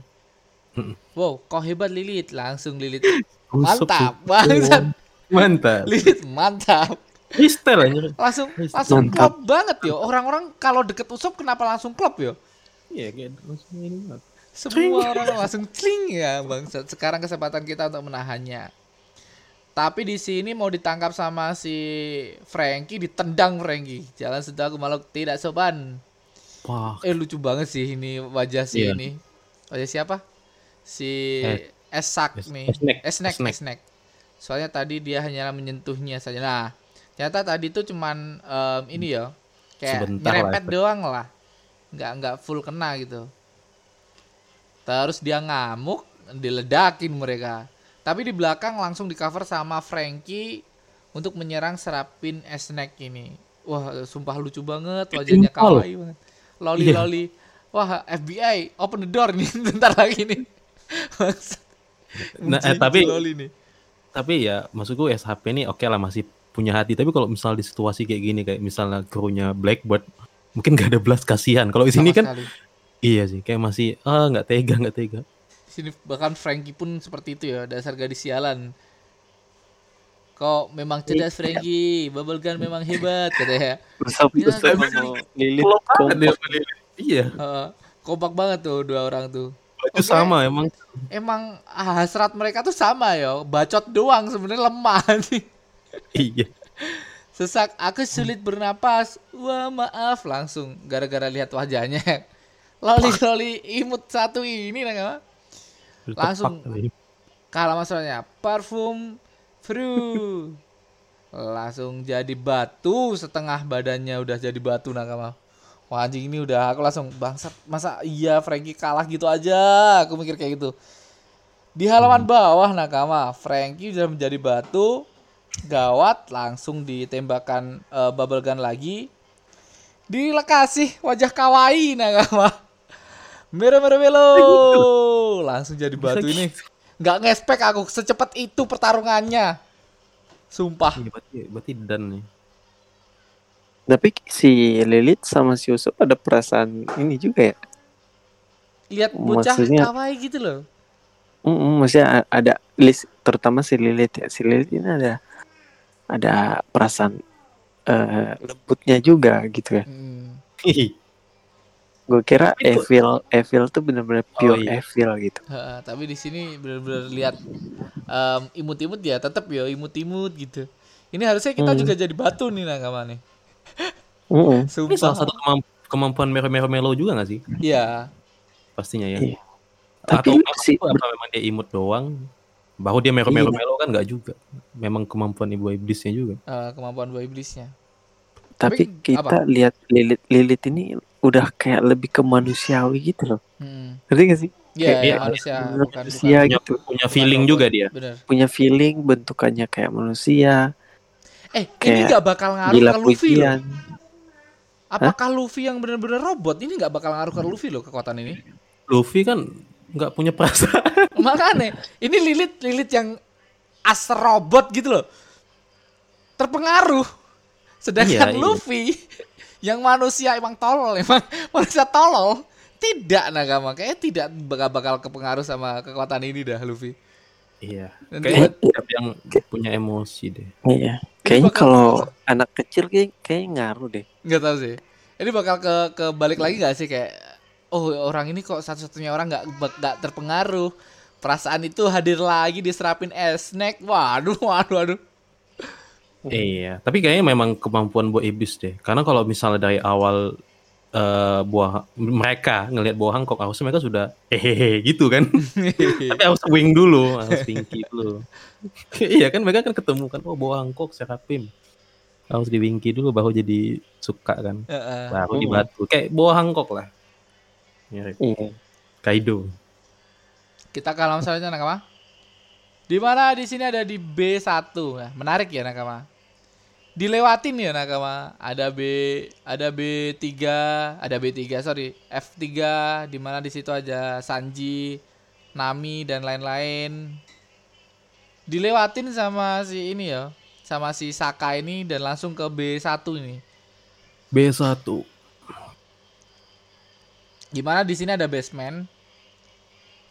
Mm-mm. Wow, kau hebat Lilith. Langsung Lilith. <laughs> Usop Mantap, sih. bangsat. Mantap. Lilith mantap. Freestyle anjir. Langsung Mantap. langsung klop banget yo. Orang-orang kalau deket Usop kenapa langsung klop yo? Iya kayak langsung ini banget. Semua orang langsung cling ya bangsat. Sekarang kesempatan kita untuk menahannya. Tapi di sini mau ditangkap sama si Frankie, ditendang Frankie. Jalan sudah aku malu tidak sopan. Wah, Eh lucu banget sih ini wajah si Iya. ini. Wajah siapa? Si Eh, Esak Es- nih. Esnek. Esnek, Esnek. Esnek. Soalnya tadi dia hanya menyentuhnya saja. Nah, ternyata tadi itu cuman em, ini ya. Kayak Sebentar lah, nyerempet efek. doang lah. Nggak nggak full kena gitu. Terus dia ngamuk, diledakin mereka. Tapi di belakang langsung di cover sama Frankie untuk menyerang serapin Esnek ini. Wah, sumpah lucu banget wajahnya kawaii banget. Loli Iya. loli. Wah, FBI open the door nih <laughs> bentar lagi nih. Nah, eh, tapi- loli nih. tapi ya maksudku SHP ini oke lah masih punya hati. Tapi kalau misal di situasi kayak gini kayak misalnya krunya Blackbird mungkin gak ada belas kasihan. Kalau di sini kan sekali. Iya sih kayak masih ah nggak tega nggak tega. Di sini bahkan Frankie pun seperti itu ya, dasar gadis sialan. Kok memang cerdas Frankie, Bubblegum memang hebat katanya. Usop Iya, sama kompak. sama Lilith. Iya, kompak banget tuh dua orang tuh. baju Oke. sama emang. Emang hasrat mereka tuh sama ya, bacot doang sebenarnya lemah <laughs> sih. Iya. Sesak, aku sulit bernapas. Wah maaf langsung gara-gara lihat wajahnya. Loli loli imut satu ini nah Langsung. Kalah masalahnya. Parfum fru. Langsung jadi batu setengah badannya udah jadi batu nakama Wah anjing ini udah aku langsung bangsat masa iya Frankie kalah gitu aja? Aku mikir kayak gitu. Di halaman bawah nakama Frankie udah menjadi batu gawat langsung ditembakkan eh, bubble gun lagi. Dilekasih wajah kawaii nakama mero mero melo <laughs> langsung jadi batu ini nggak ngespek aku secepat itu pertarungannya sumpah Iya, berarti berarti dan nih. Tapi si Lilith sama si Usop ada perasaan ini juga ya. lihat bocah Maksudnya- kawaii gitu loh Mm maksudnya ada list terutama si Lilith ya. Si Lilith ini ada ada perasaan eh, lembutnya juga gitu ya. Hmm. Gue kira Itu- evil evil tuh bener-bener pure iya. evil gitu. Heeh, tapi di sini benar-benar lihat em, imut-imut ya tetap ya imut-imut gitu ini harusnya kita Hmm. juga jadi batu nih nakama nih Mm-mm. <laughs> Ini salah satu kemamp- kemampuan Mero Mero Melo juga gak sih? iya Pastinya ya. Iya. Tapi Atau memang si itu apa memang dia imut doang? Baru dia Mero Mero Iya. Melo kan nggak juga. Memang kemampuan ibu iblisnya juga. eh, kemampuan buah iblisnya tapi Tapi kita apa? lihat Lilith Lilith ini udah kayak lebih ke manusiawi gitu loh. hmm. Ngerti gak sih? ya Kayak- ya, iya, manusia bener bukan bukan manusia Punya, gitu. punya feeling juga dia. bener Punya feeling bentukannya kayak manusia, eh ini Kayak nggak bakal ngaruh ke Luffy loh apakah Luffy yang benar-benar robot ini nggak bakal ngaruh ke Luffy loh kekuatan ini Luffy kan nggak punya perasaan. <laughs> Makanya, ini Lilith Lilith yang as robot gitu loh. Terpengaruh. Sedangkan Iya, iya. Yang manusia emang tolol, emang <laughs> manusia tolol. Tidak Nagama, kayaknya tidak bakal bakal kepengaruh sama kekuatan ini dah Luffy. iya. Kayaknya tiap yang punya emosi deh. Iya. Kayaknya kalau anak kecil kayak kayaknya ngaruh deh. nggak tahu sih. Ini bakal ke ke balik lagi nggak sih kayak oh orang ini kok satu-satunya orang nggak nggak terpengaruh. Perasaan itu hadir lagi diserapin snack. Waduh, <laughs> waduh, waduh. Iya, tapi kayaknya memang kemampuan buah iblis deh. Karena kalau misalnya dari awal eh, buah mereka ngelihat buah Hancock harusnya mereka sudah hehehe gitu kan. <laughs> tapi harus wing dulu, harus wingki dulu. <laughs> iya kan mereka kan ketemu kan oh buah Hancock Serapim. Harus di wingki dulu baru jadi suka kan. Heeh. Baru Hmm. dibatu kayak buah Hancock lah. Mirip Iya. Kaido. Kita ke halaman selanjutnya Nakama. Di mana di sini ada di B1. Nah, menarik ya Nakama. Dilewatin ya nakama. Ada B, ada B3, ada B3 sorry, F3 di mana di situ aja Sanji, Nami dan lain-lain. Dilewatin sama si ini ya, sama si Saka ini dan langsung ke B1 ini. B1. Gimana di sini ada basement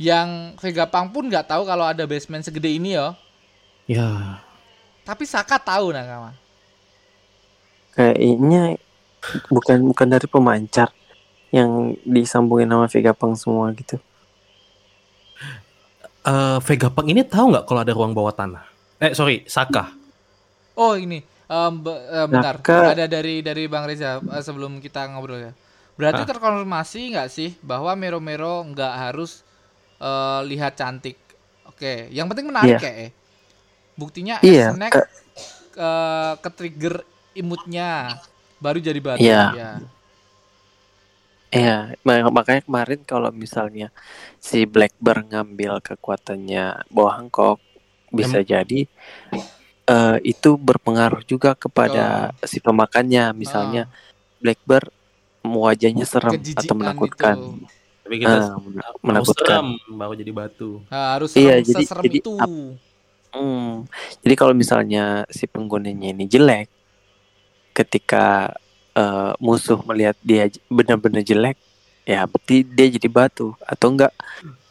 yang Vegapunk pun nggak tahu kalau ada basement segede ini ya. Ya. Tapi Saka tahu nakama. Kayaknya bukan bukan dari pemancar yang disambungin sama Vegapunk semua gitu. Eh Vegapunk ini tahu nggak kalau ada ruang bawah tanah? Eh sorry, Saka. Oh ini em, be- eh, bentar Saka- ada dari dari Bang Reza eh, sebelum kita ngobrol ya. Berarti Ah. terkonfirmasi nggak sih bahwa Mero Mero nggak harus eh, lihat cantik. Oke, yang penting menarik Iya. kayak. eh. Buktinya Iya, snack ke- eh, ke trigger imutnya baru jadi batu Iya. ya. Iya, ma- makanya kemarin kalau misalnya si Blackbird ngambil kekuatannya bawah Hancock bisa jadi eh, itu berpengaruh juga kepada si pemakannya. Misalnya Blackbird wajahnya serem atau Kejijikan menakutkan. itu. Tapi kita Ah, menakutkan. serem baru jadi batu. Nah, harus Iya, serem, jadi- jadi itu. ap- Hmm. Jadi kalau misalnya si penggunanya ini jelek, ketika eh, musuh melihat dia benar-benar jelek, ya berarti dia jadi batu. Atau enggak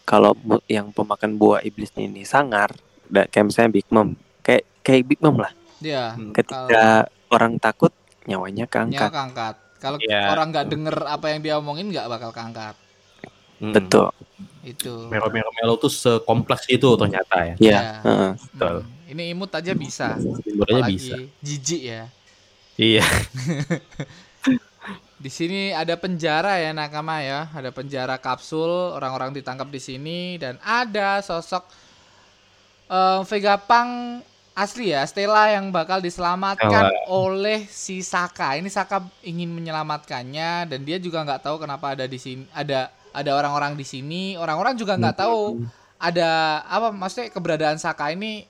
kalau yang pemakan buah iblisnya ini sangar, da- kayak misalnya Big Mom, kayak kayak Big Mom lah. Ya. Ketika orang takut, nyawanya nyawa keangkat. keangkat. Kalau Iya. orang nggak denger apa yang dia omongin nggak bakal keangkat. Hmm. Betul. Itu. Mero Mero Melo tuh sekompleks itu ternyata ya. Iya. Ya. heeh. Betul. Hmm, Ini imut aja bisa. Bisa. jijik ya. Iya. <laughs> Di sini ada penjara ya nakama ya, ada penjara kapsul, orang-orang ditangkap di sini dan ada sosok eh, Vegapunk asli ya, Stella yang bakal diselamatkan oleh si Saka. Ini Saka ingin menyelamatkannya dan dia juga nggak tahu kenapa ada di sini, ada ada orang-orang di sini, orang-orang juga nggak tahu ada apa maksudnya keberadaan Saka ini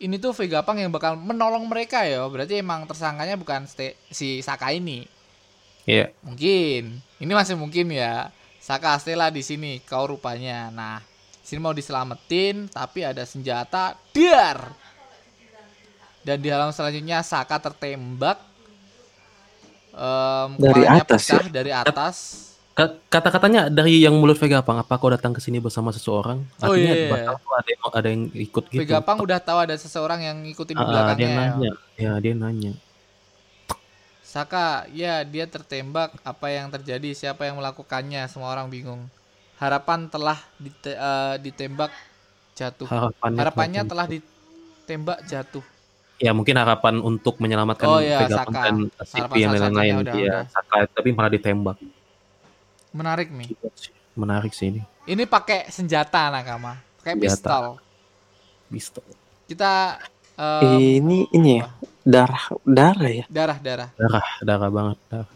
ini tuh Vegapunk yang bakal menolong mereka ya. Berarti emang tersangkanya bukan si Saka ini. Iya. Mungkin. Ini masih mungkin ya. Saka Stella di sini kau rupanya. Nah, sini mau diselamatin tapi ada senjata dar. Dan di halaman selanjutnya Saka tertembak. Em, Dari atas pecah dari atas. Ka- Kata-katanya dari yang mulut Vegapunk, apa kau datang ke sini bersama seseorang? Oh, Artinya iya. bakal tuh ada yang, ada yang ikut gitu. Vegapunk udah tahu ada seseorang yang ngikutin di Ah, dia belakangnya. ya. nanya. Ya, dia nanya. Saka, ya dia tertembak. Apa yang terjadi? Siapa yang melakukannya? Semua orang bingung. Harapan telah dite- eh, ditembak jatuh. Harapannya, Harapannya telah ditembak jatuh. Ya mungkin harapan untuk menyelamatkan Oh, iya, Vegapunk Saka. dan CP yang lain-lain. Iya, udah. Saka tapi malah ditembak. Menarik nih. Menarik sih ini. Ini pakai senjata nakama, pakai pistol. Pistol. Kita em, Ini ini ya darah darah ya. darah-darah. Darah, darah banget. Darah.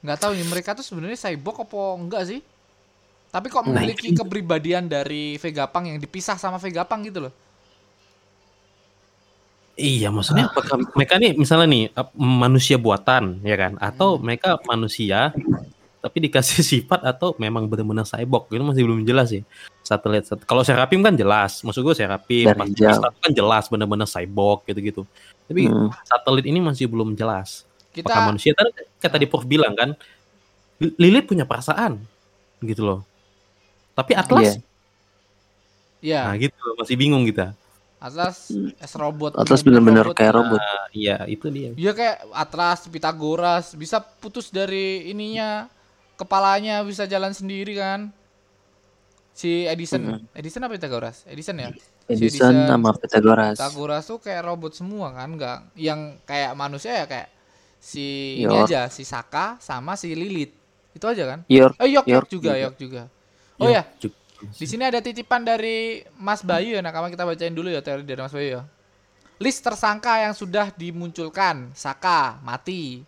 Nggak tahu nih mereka tuh sebenarnya cyborg apa enggak sih? Tapi kok Nah, memiliki kepribadian dari Vegapunk yang dipisah sama Vegapunk gitu loh. Iya, maksudnya apakah mereka nih misalnya nih manusia buatan ya kan atau Hmm. mereka manusia tapi dikasih <laughs> sifat atau memang benar-benar cyborg itu masih belum jelas sih. Satu lihat satu. Kalau Serapim kan jelas, maksud gue Serapim pas jauh. Satu kan jelas benar-benar cyborg gitu-gitu. Tapi Hmm. satelit ini masih belum jelas. Kita Apakah manusia tadi tadi Prof bilang kan Li- Lilith punya perasaan gitu loh. Tapi Atlas ya nah gitu loh, masih bingung kita. Atlas es robot. Atlas bener-bener bener-bener kayak robot. Nah, iya, itu dia. Iya kayak Atlas, Pitagoras bisa putus dari ininya kepalanya bisa jalan sendiri kan. Si Edison, Edison apa Pitagoras? Edison ya. Si Edison sama Pythagoras. Pitagoras tuh kayak robot semua kan, nggak yang kayak manusia ya kayak si ini York. aja si Saka sama si Lilith. Itu aja kan? York Eh Yok York juga, juga. Yok juga. Oh ya, Cuk. di sini ada titipan dari Mas Bayu ya, nakama kita bacain dulu ya teori dari Mas Bayu ya. List tersangka yang sudah dimunculkan, Saka mati,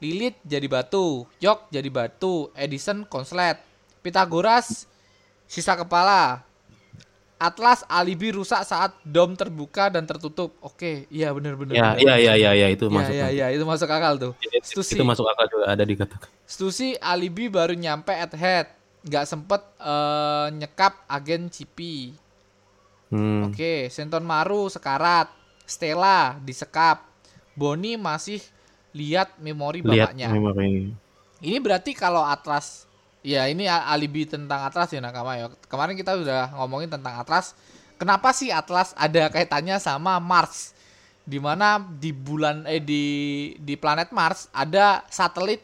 Lilith jadi batu, Yok jadi batu, Edison konslet, Pitagoras sisa kepala, Atlas alibi rusak saat dom terbuka dan tertutup. Oke, iya bener. Ya, iya iya iya iya itu Iya, masuk. iya, iya, itu masuk akal tuh. Itu, Stusi. itu masuk akal juga ada dikatakan. Stusi alibi baru nyampe at head. Nggak sempet eh, nyekap agen Cipi. Hmm. Oke, Senton Maru sekarat. Stella disekap. Boni masih lihat memori Lihat bapaknya. memori. Ini berarti kalau Atlas ya ini alibi tentang Atlas ya Nakama ya. Kemarin kita udah ngomongin tentang Atlas. Kenapa sih Atlas ada kaitannya sama Mars? Di mana di bulan eh di di planet Mars ada satelit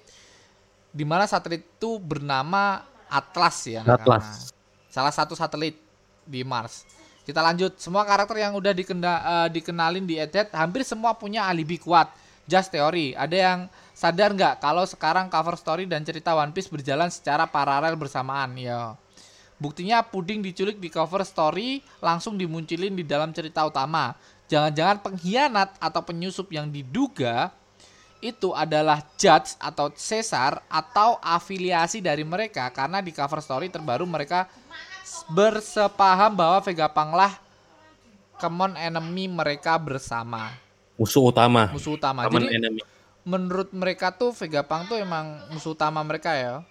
di mana satelit itu bernama Atlas ya Nakama. Atlas. Salah satu satelit di Mars. Kita lanjut. Semua karakter yang udah dikenda- eh, dikenalin di Edet hampir semua punya alibi kuat. Just teori. Ada yang sadar nggak kalau sekarang cover story dan cerita One Piece berjalan secara paralel bersamaan? Ya. Buktinya puding diculik di cover story langsung dimunculin di dalam cerita utama. Jangan-jangan pengkhianat atau penyusup yang diduga itu adalah Judge atau Caesar atau afiliasi dari mereka karena di cover story terbaru mereka bersepaham bahwa Vegapunk lah common enemy mereka bersama Musuh utama. musuh utama. Common Jadi enemy. menurut mereka tuh Vegapunk tuh emang musuh utama mereka ya.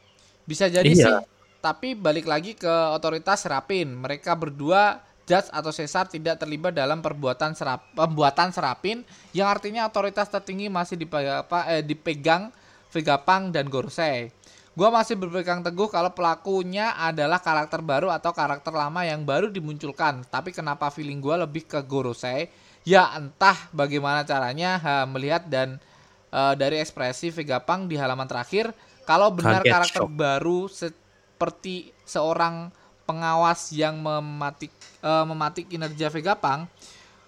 Bisa jadi Iya. sih. Tapi balik lagi ke otoritas Serapin. Mereka berdua Judge atau Caesar tidak terlibat dalam perbuatan serap, pembuatan Serapin yang artinya otoritas tertinggi masih dipegang, apa, eh, dipegang Vegapunk dan Gorosei. Gua masih berpegang teguh kalau pelakunya adalah karakter baru atau karakter lama yang baru dimunculkan. Tapi kenapa feeling gua lebih ke Gorosei? Ya entah bagaimana caranya ha, melihat dan eh, dari ekspresi Vegapunk di halaman terakhir kalau benar Kaget, karakter shock. baru seperti seorang pengawas yang mematik eh, mematik kinerja Vegapunk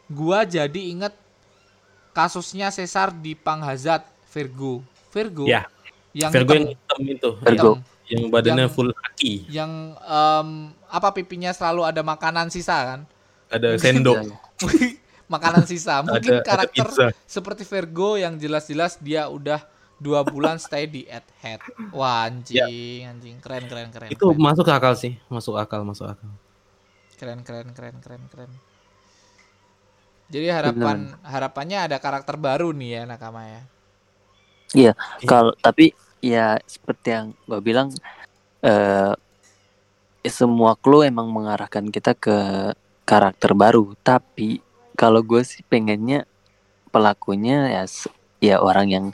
gua jadi inget kasusnya Caesar di Panghazat Virgo Virgo Ya. yang Virgo hitam, yang hitam itu. Virgo. hitam, Yang badannya Yang- full kaki. yang em, apa pipinya selalu ada makanan sisa kan Ada sendok. <laughs> makanan sisa mungkin ada, ada karakter pizza. seperti Virgo yang jelas-jelas dia udah dua bulan stay di at head wah anjing anjing keren keren keren Itu keren. masuk akal sih. Masuk akal, masuk akal. keren keren keren keren keren jadi harapan harapannya ada karakter baru nih ya nakama ya Iya, kalau tapi ya seperti yang gue bilang eh semua clue emang mengarahkan kita ke karakter baru. Tapi kalau gue sih pengennya pelakunya ya ya orang yang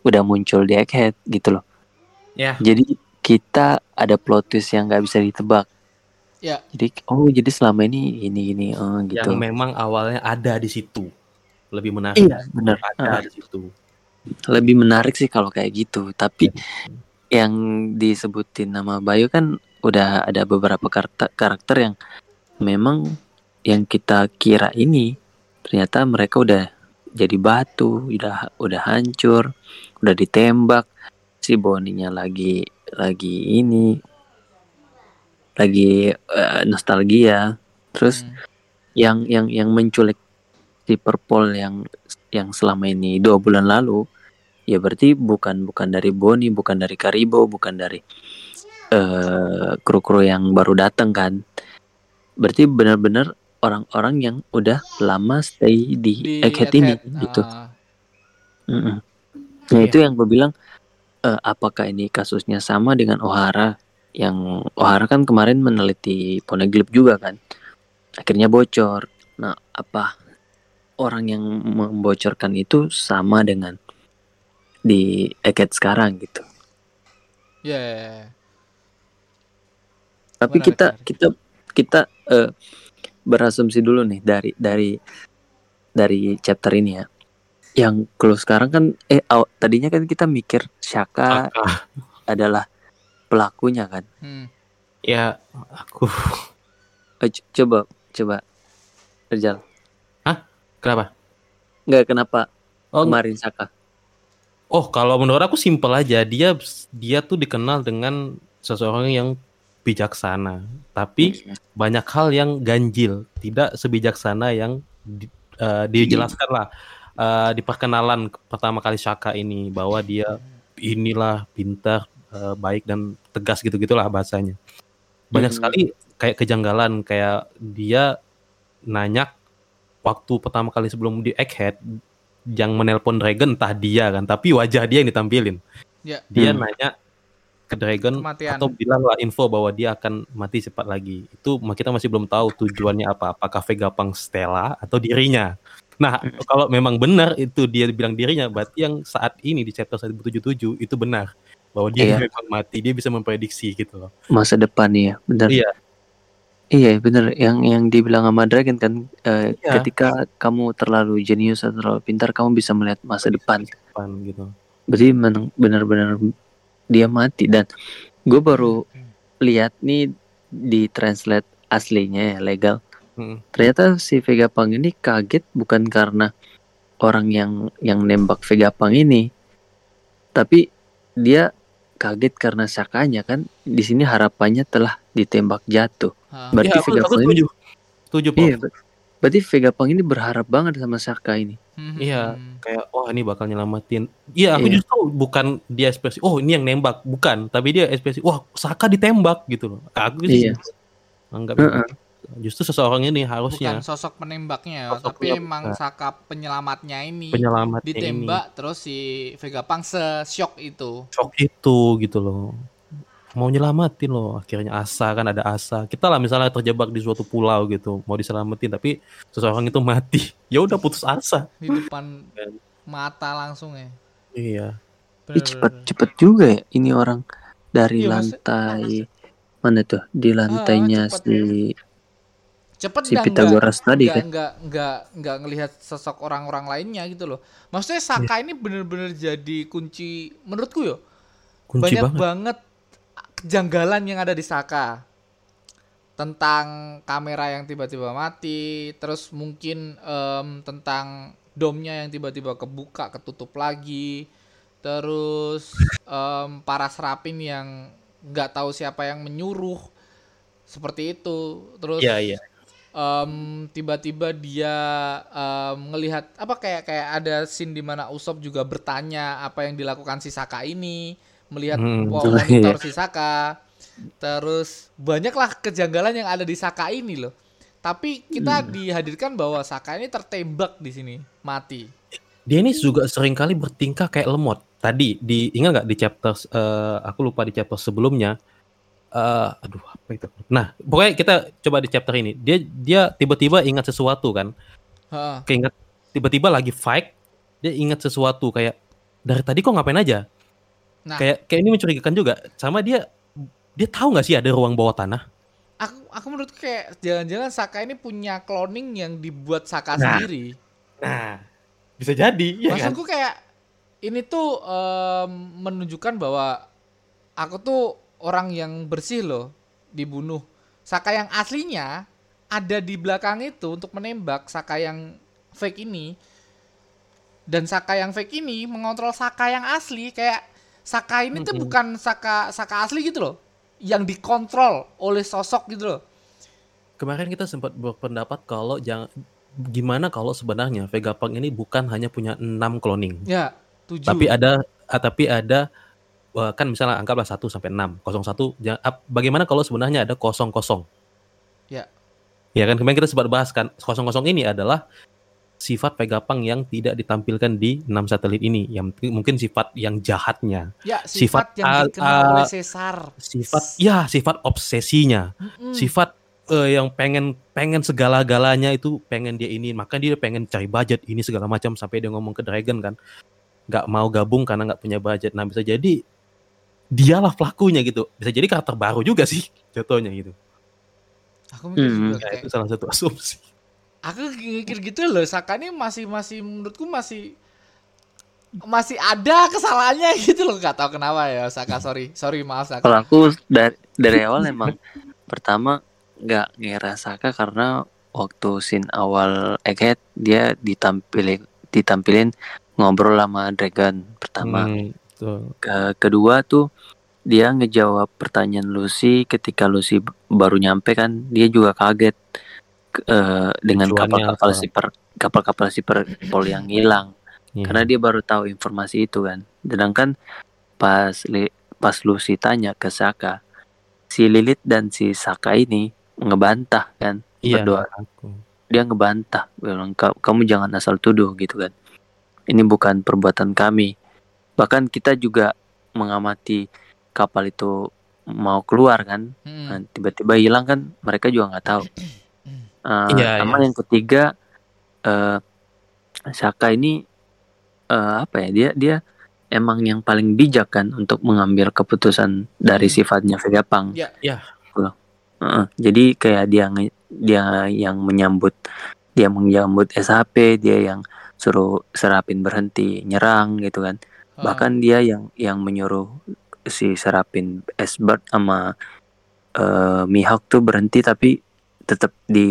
udah muncul di Egghead gitu loh. Ya. Jadi kita ada plot twist yang nggak bisa ditebak. Ya. Jadi oh jadi selama ini ini ini oh gitu. Yang memang awalnya ada di situ. Lebih menarik. Iya benar. Ada di situ. lebih menarik sih kalau kayak gitu tapi yang disebutin nama Bayu kan udah ada beberapa karakter, karakter yang memang yang kita kira ini ternyata mereka udah jadi batu udah udah hancur udah ditembak. Si Boninya lagi lagi ini lagi eh, nostalgia. Terus Hmm. yang yang yang menculik si Purple yang yang selama ini dua bulan lalu ya berarti bukan bukan dari Boni bukan dari Karibo bukan dari eh kru-kru yang baru datang kan. Berarti benar-benar orang-orang yang udah lama stay di, di Egghead ini head. gitu Ah, Mm-mm. Nah Iya. itu yang gue bilang eh, apakah ini kasusnya sama dengan Ohara yang Ohara kan kemarin meneliti Poneglyph juga kan akhirnya bocor. Nah apa orang yang membocorkan itu sama dengan di Egghead sekarang gitu. ya ya, ya. Tapi Menarik, kita menarik. kita kita eh, berasumsi dulu nih dari dari dari chapter ini ya. Yang clue sekarang kan eh aw- tadinya kan kita mikir Shaka Ah, adalah pelakunya kan. Hmm. ya aku Eh, coba coba Rizal. kenapa? Nggak kenapa Oh, kemarin Saka. oh kalau menurut aku simpel aja dia dia tuh dikenal dengan seseorang yang bijaksana, tapi banyak hal yang ganjil, tidak sebijaksana yang di- eh, dijelaskan lah eh, di perkenalan pertama kali Shaka ini bahwa dia inilah pintar, eh, baik dan tegas gitu gitulah bahasanya. Banyak Hmm. sekali kayak kejanggalan kayak dia nanya waktu pertama kali sebelum di Egghead yang menelpon Dragon entah dia kan tapi wajah dia yang ditampilin Ya. dia Hmm. nanya ke Dragon Kematian. atau bilang lah info bahwa dia akan mati cepat lagi itu kita masih belum tahu tujuannya apa apakah Vegapunk Stella atau dirinya nah kalau memang benar itu dia bilang dirinya berarti yang saat ini di chapter 177 itu benar bahwa dia Iya. memang mati dia bisa memprediksi gitu loh Masa depan ya, benar. Iya. Iya, benar. Yang yang dibilang sama Dragon kan, eh, Iya. ketika kamu terlalu jenius atau terlalu pintar, kamu bisa melihat masa depan. depan gitu Berarti memang benar-benar dia mati dan gue baru lihat nih di translate aslinya ya legal. Mm. Ternyata si Vegapunk ini kaget bukan karena orang yang yang nembak Vegapunk ini, tapi dia kaget karena Sakanya kan di sini harapannya telah ditembak jatuh. Hah. Berarti aku, aku Vegapunk ini setuju setuju. Iya, ber- berarti Vegapunk ini berharap banget sama Saka ini. Mhm. Iya, kayak wah ini bakal nyelamatin. Iya, aku Iya. justru bukan dia ekspresi, oh ini yang nembak, bukan, tapi dia ekspresi, wah Saka ditembak gitu loh. Aku sih Iya. anggap Heeh. justru seseorang ini bukan harusnya sosok penembaknya, Sosok tapi penembak. emang Saka penyelamatnya ini penyelamat ditembak terus si Vegapunk se-shock itu. shock itu gitu loh. Mau nyelamatin loh, akhirnya asa kan ada asa. Kita lah misalnya terjebak di suatu pulau gitu, mau diselamatin tapi seseorang itu mati. <laughs> Ya udah putus asa. di depan mata langsung ya. Ih, Iya. Bener, cepet cepet juga ya ini orang dari Iya, maksud- lantai mana tuh di lantainya cepet. si Cepet si dan Pythagoras tadi kan. nggak nggak nggak ngelihat sosok orang-orang lainnya gitu loh. Maksudnya Saka ini bener-bener jadi kunci menurutku yo. Kunci banyak banget. banget kejanggalan yang ada di Saka. Tentang kamera yang tiba-tiba mati, terus mungkin em, tentang domnya yang tiba-tiba kebuka, ketutup lagi, terus em, para serapin yang nggak tahu siapa yang menyuruh. Seperti itu, terus Iya, iya. em, tiba-tiba dia em, ngelihat apa kayak kayak ada scene di mana Usop juga bertanya apa yang dilakukan si Saka ini melihat Hmm, monitor iya. si Saka terus banyaklah kejanggalan yang ada di Saka ini loh tapi kita Hmm. dihadirkan bahwa Saka ini tertembak di sini mati Dia ini juga sering kali bertingkah kayak lemot. Tadi di ingat nggak di chapter eh, aku lupa di chapter sebelumnya. eh aduh apa itu? Nah, pokoknya kita coba di chapter ini. Dia dia tiba-tiba ingat sesuatu kan. Heeh. Keinget tiba-tiba lagi fight, dia ingat sesuatu kayak dari tadi kok ngapain aja? Nah. Kayak kayak ini mencurigakan juga. Sama dia dia tahu nggak sih ada ruang bawah tanah? aku aku menurut kayak jangan-jangan Saka ini punya cloning yang dibuat Saka Nah, sendiri Nah, bisa jadi ya kan? Maksudku kayak ini tuh em, menunjukkan bahwa aku tuh orang yang bersih loh dibunuh. Saka yang aslinya ada di belakang itu untuk menembak Saka yang fake ini. Dan Saka yang fake ini mengontrol Saka yang asli kayak Saka ini tuh Mhm. bukan Saka Saka asli gitu loh. Yang dikontrol oleh sosok gitu loh. Kemarin kita sempat berpendapat kalau jangan gimana kalau sebenarnya Vegapunk ini bukan hanya punya 6 cloning, Ya, tujuh. tapi ada ah, tapi ada kan misalnya anggaplah 1 sampai 6. 01 ja- ap- bagaimana kalau sebenarnya ada 00? Ya. Ya kan kemarin kita sempat bahas kan 00 ini adalah sifat Vegapunk yang tidak ditampilkan di 6 satelit ini. Yang mungkin sifat yang jahatnya. Ya sifat, sifat yang al- dikenal al- oleh Caesar. sifat ya sifat obsesinya. Mm-mm. sifat eh, yang pengen pengen segala-galanya itu pengen dia ini. Maka dia pengen cari budget ini segala macam sampai dia ngomong ke Dragon kan. Nggak mau gabung karena nggak punya budget. Nah bisa jadi dialah pelakunya gitu. Bisa jadi karakter baru juga sih jatuhnya gitu. Aku mikir Hmm. juga ya, kayak itu salah satu asumsi aku mikir gitu loh Saka ini masih masih menurutku masih masih ada kesalahannya gitu loh nggak tahu kenapa ya Saka sorry sorry maaf Saka Kalau aku dari dari awal emang pertama nggak ngira Saka karena waktu scene awal Egghead dia ditampilin ditampilin ngobrol sama Dragon pertama. Hmm. Ke- kedua tuh dia ngejawab pertanyaan Lucy ketika Lucy baru nyampe kan dia juga kaget eh, dengan kapal-kapal apa? siper kapal-kapal siper pol yang hilang Iya. karena dia baru tahu informasi itu kan. Sedangkan pas li- pas Lucy tanya ke Saka, si Lilith dan si Saka ini ngebantah kan berdua aku. dia ngebantah bilang "Ka- kamu jangan asal tuduh gitu kan ini bukan perbuatan kami bahkan kita juga mengamati kapal itu mau keluar kan Mm-mm. Nah, tiba-tiba hilang kan mereka juga nggak tahu Eh, Iya, sama iya. yang ketiga eh Saka ini eh, apa ya dia dia emang yang paling bijak kan untuk mengambil keputusan dari Hmm. sifatnya Vegapunk Ya. Ya. Heeh, jadi kayak dia dia yang menyambut dia menyambut SHP dia yang suruh Serapin berhenti nyerang gitu kan Ah. bahkan dia yang yang menyuruh si Serapin Esbert sama eh, Mihawk tuh berhenti tapi tetap di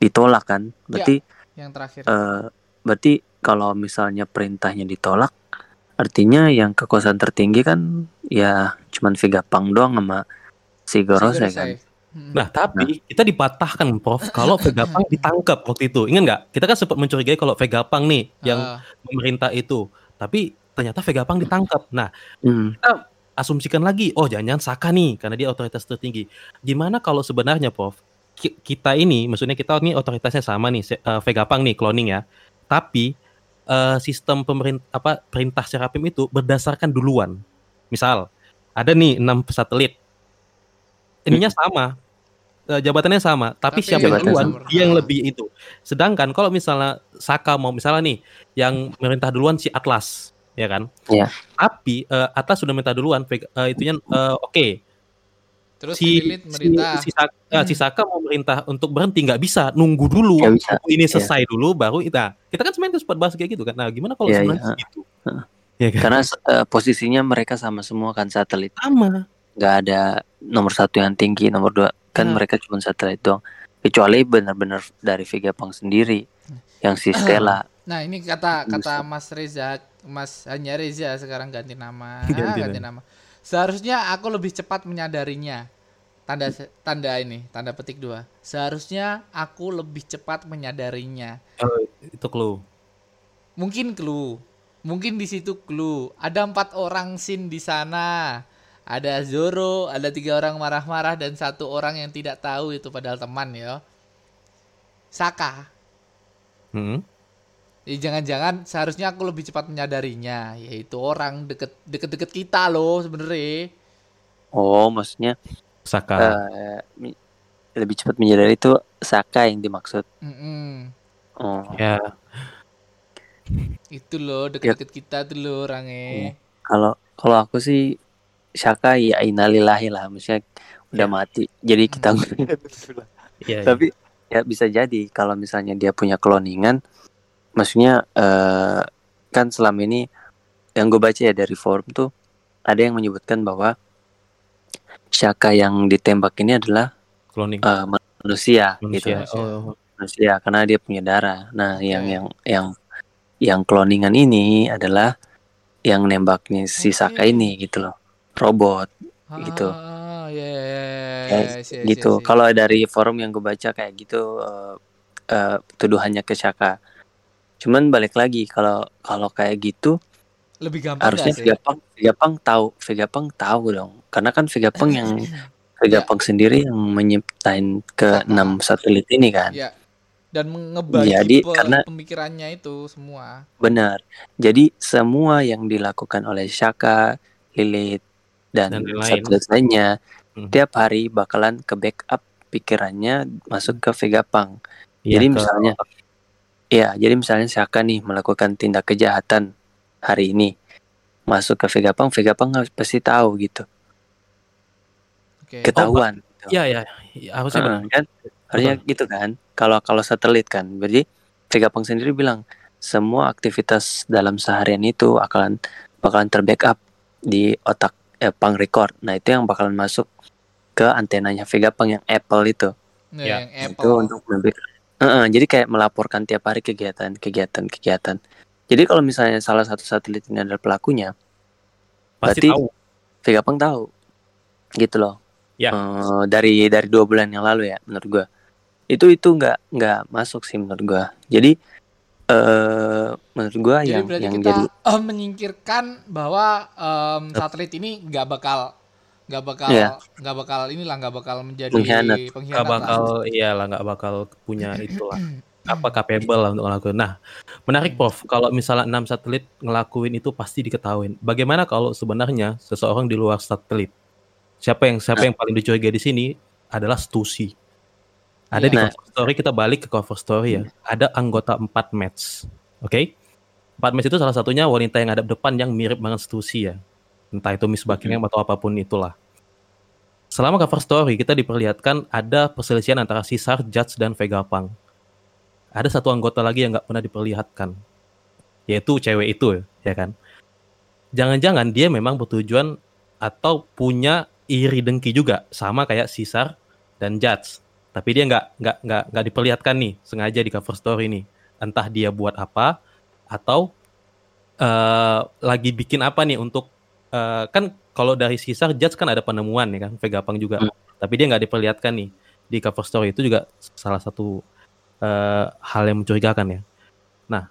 ditolak kan berarti yang terakhir. eh, berarti kalau misalnya perintahnya ditolak artinya yang kekuasaan tertinggi kan ya cuman Vegapunk doang sama si Sigurusei. kan Mm-mm. Nah, tapi kita dipatahkan, Prof, kalau Vegapunk ditangkap waktu itu. Ingat nggak? Kita kan sempat mencurigai kalau Vegapunk nih yang pemerintah itu. Tapi ternyata Vegapunk ditangkap. Nah, Hmm, asumsikan lagi, oh jangan-jangan Saka nih karena dia otoritas tertinggi. Gimana kalau sebenarnya, Prof? ki- Kita ini, maksudnya kita ini otoritasnya sama nih, se- eh, Vegapunk nih cloning ya. Tapi eh, sistem pemerintah apa perintah Serapim itu berdasarkan duluan. Misal, ada nih 6 satelit. Ininya sama. eh, jabatannya sama, tapi, Tapi siapa yang duluan sama. dia yang lebih itu. Sedangkan kalau misalnya Saka mau misalnya nih yang merintah duluan si Atlas, ya kan? Iya. Tapi eh, Atlas sudah minta duluan, Vega- eh, itunya eh, oke. Terus Si, si, si, Saka, si Saka mau merintah untuk berhenti nggak bisa, nunggu dulu bisa, ini selesai dulu baru kita. Kita kan sebenarnya sempat bahas kayak gitu kan. Nah, gimana kalau Iya, sebenarnya iya. gitu? Heeh. Ya kan? karena eh, posisinya mereka sama semua kan satelit Sama. nggak ada nomor satu yang tinggi nomor dua kan Nah. mereka cuma satelit doang kecuali benar-benar dari Vegapunk sendiri yang si Stella Nah, ini kata kata Bisa. Mas Reza, Mas hanya Reza sekarang ganti nama. <laughs> Ganti ganti nama. Seharusnya aku lebih cepat menyadarinya. Tanda tanda ini, tanda petik dua. Seharusnya aku lebih cepat menyadarinya. Itu clue. Mungkin clue. Mungkin di situ clue. Ada empat orang sin di sana. Ada Zoro, ada tiga orang marah-marah dan satu orang yang tidak tahu itu padahal teman ya. Saka. Hmm. Ya, jangan-jangan seharusnya aku lebih cepat menyadarinya, yaitu orang deket deket-deket kita loh sebenarnya. oh maksudnya Saka. mi- lebih cepat menyadari itu Saka yang dimaksud Mm-mm. oh ya. Itu loh deket-deket kita tuh loh orangnya. kalau kalau aku sih Saka ya inalillahi lah maksudnya udah Ya. mati jadi kita Iya, <laughs> iya. tapi ya bisa jadi kalau misalnya dia punya cloningan maksudnya eh, kan selama ini yang gue baca ya dari forum tuh ada yang menyebutkan bahwa Shaka yang ditembak ini adalah cloning eh, manusia, gitu manusia. Oh, manusia karena dia punya darah nah yang yang yang yang cloningan ini adalah yang nembaknya si. Saka ini gitu loh robot gitu. Ah, ya, ya, ya, Ya, ya, ya, gitu. ya, ya. Kalau dari forum yang gue baca kayak gitu eh, eh, tuduhannya ke Shaka. Cuman balik lagi kalau kalau kayak gitu lebih gampang harusnya gak sih? Vegapunk Vegapunk tahu Vegapunk tahu dong. Karena kan Vegapunk yang <laughs> Vegapunk sendiri yang menyiptain ke enam satelit ini kan. Ya. Dan ngebagi Jadi, pe- karena- pemikirannya itu semua. Benar. Jadi semua yang dilakukan oleh Shaka, Lilith dan, Dan satelit lainnya Hmm. tiap hari bakalan ke backup pikirannya masuk ke Vegapunk. Iya, jadi ke- misalnya, ya, jadi misalnya Shaka nih melakukan tindak kejahatan hari ini, masuk ke Vegapunk, Vegapunk harus pasti tahu gitu, Oke. ketahuan. gitu. Iya, iya. Ya, harusnya Heeh, benar. kan, harusnya gitu kan. Kalau kalau satelit kan, berarti Vegapunk sendiri bilang semua aktivitas dalam seharian itu akan bakalan terbackup di otak eh, pang record. Nah itu yang bakalan masuk ke antenanya Vegapunk yang Apple itu. Nah, Ya, yang itu Apple. untuk memberi Heeh, jadi kayak melaporkan tiap hari kegiatan kegiatan kegiatan jadi kalau misalnya salah satu satelit ini adalah pelakunya Pasti berarti- tahu. Vegapunk tahu gitu loh Ya. Eh, dari dari dua bulan yang lalu ya menurut gua itu itu nggak nggak masuk sih menurut gua jadi eh menurut gua Jadi yang berarti yang kita jadi eh, menyingkirkan bahwa em, satelit ini nggak bakal nggak bakal Iya. nggak bakal inilah nggak bakal menjadi Pengkhianat. nggak lah. bakal iyalah nggak bakal punya <clears throat> itulah apa capable lah untuk ngelakuin. Nah, menarik Prof, kalau misalnya enam satelit ngelakuin itu pasti diketahuin. Bagaimana kalau sebenarnya seseorang di luar satelit? Siapa yang siapa yang paling dicurigai di sini adalah Stussy. Ada di Nah. cover story kita balik ke cover story ya. Ada anggota 4 match. Oke? 4 match itu salah satunya wanita yang ada depan yang mirip banget Stussy ya. Entah itu Miss Buckingham atau apa pun itulah. Selama cover story kita diperlihatkan ada perselisihan antara Caesar, Judge dan Vegapunk. Ada satu anggota lagi yang nggak pernah diperlihatkan, yaitu cewek itu ya kan. Jangan-jangan dia memang bertujuan atau punya iri dengki juga sama kayak Caesar dan Judge. Tapi dia nggak nggak nggak nggak diperlihatkan nih sengaja di cover story nih. Entah dia buat apa atau eh lagi bikin apa nih untuk eh, kan kalau dari Caesar Judge kan ada penemuan ya kan Vegapunk juga. Hmm. Tapi dia nggak diperlihatkan nih di cover story itu juga salah satu eh, hal yang mencurigakan ya. Nah,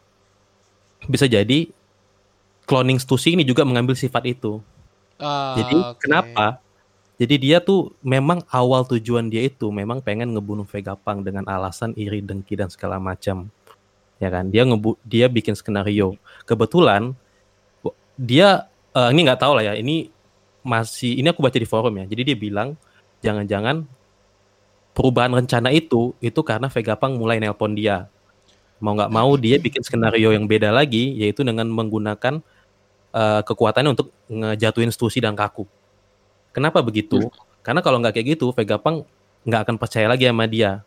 bisa jadi cloning Stussy ini juga mengambil sifat itu. Ah, Jadi oke. kenapa? Jadi dia tuh memang awal tujuan dia itu memang pengen ngebunuh Vegapunk dengan alasan iri dengki dan segala macam. Ya kan? Dia ngebu dia bikin skenario. Kebetulan dia eh, ini nggak tahu lah ya. Ini masih ini aku baca di forum ya. Jadi dia bilang jangan-jangan perubahan rencana itu itu karena Vegapunk mulai nelpon dia. Mau nggak mau dia bikin skenario yang beda lagi yaitu dengan menggunakan eh, kekuatannya untuk ngejatuhin Stussy dan Kaku. Kenapa begitu? Karena kalau nggak kayak gitu, Vegapunk nggak akan percaya lagi sama dia.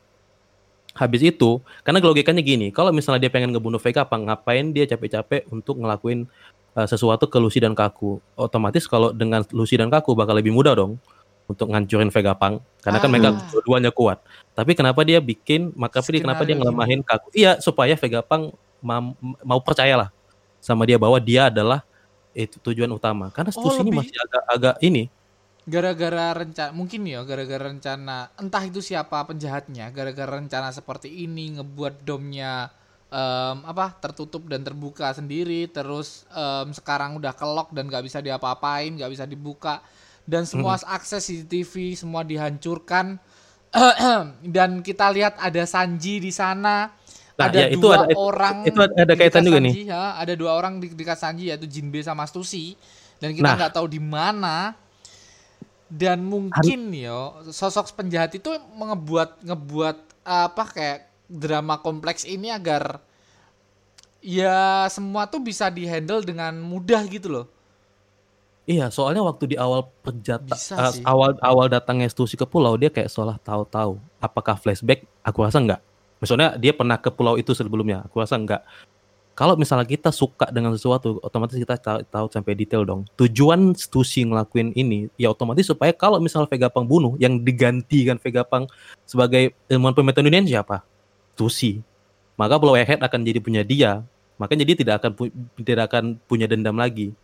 Habis itu, karena logikanya gini, kalau misalnya dia pengen ngebunuh Vegapunk, ngapain dia capek-capek untuk ngelakuin eh, sesuatu ke Lucy dan Kaku? Otomatis kalau dengan Lucy dan Kaku bakal lebih mudah dong untuk ngancurin Vegapunk, karena kan Ah. mereka dua-duanya kuat. Tapi kenapa dia bikin, maka kenapa dia ngelemahin Kaku? Iya, supaya Vegapunk mam- mau percayalah sama dia bahwa dia adalah itu tujuan utama. Karena Oh, Stussy ini masih agak-agak ini, gara-gara rencana mungkin ya gara-gara rencana entah itu siapa penjahatnya gara-gara rencana seperti ini ngebuat domnya em, apa tertutup dan terbuka sendiri terus em, sekarang udah kelok dan nggak bisa diapa-apain nggak bisa dibuka dan semua akses CCTV semua dihancurkan <clears throat> dan kita lihat ada Sanji di sana Nah, ada ya, itu dua ada- orang itu ada- ada kaitan juga nih. Sanji, ya, ada dua orang di dekat Sanji yaitu Jinbe sama Stussy dan kita Nah. nggak tahu di mana dan mungkin yo sosok penjahat itu mengebuat ngebuat apa kayak drama kompleks ini agar ya semua tuh bisa dihandle dengan mudah gitu loh Iya, soalnya waktu di awal perjata Bisa eh, awal awal datangnya Stussy ke pulau dia kayak seolah tahu-tahu. Apakah flashback? Aku rasa enggak. Maksudnya dia pernah ke pulau itu sebelumnya. Aku rasa enggak. Kalau misalnya kita suka dengan sesuatu, otomatis kita tahu, tahu sampai detail dong. Tujuan Stussy ngelakuin ini ya otomatis supaya kalau misalnya Vegapunk bunuh, yang digantikan Vegapunk sebagai ilmuwan pemeta dunia siapa? Stussy. Maka Pulau Egghead akan jadi punya dia. Makanya dia tidak akan tidak akan punya dendam lagi.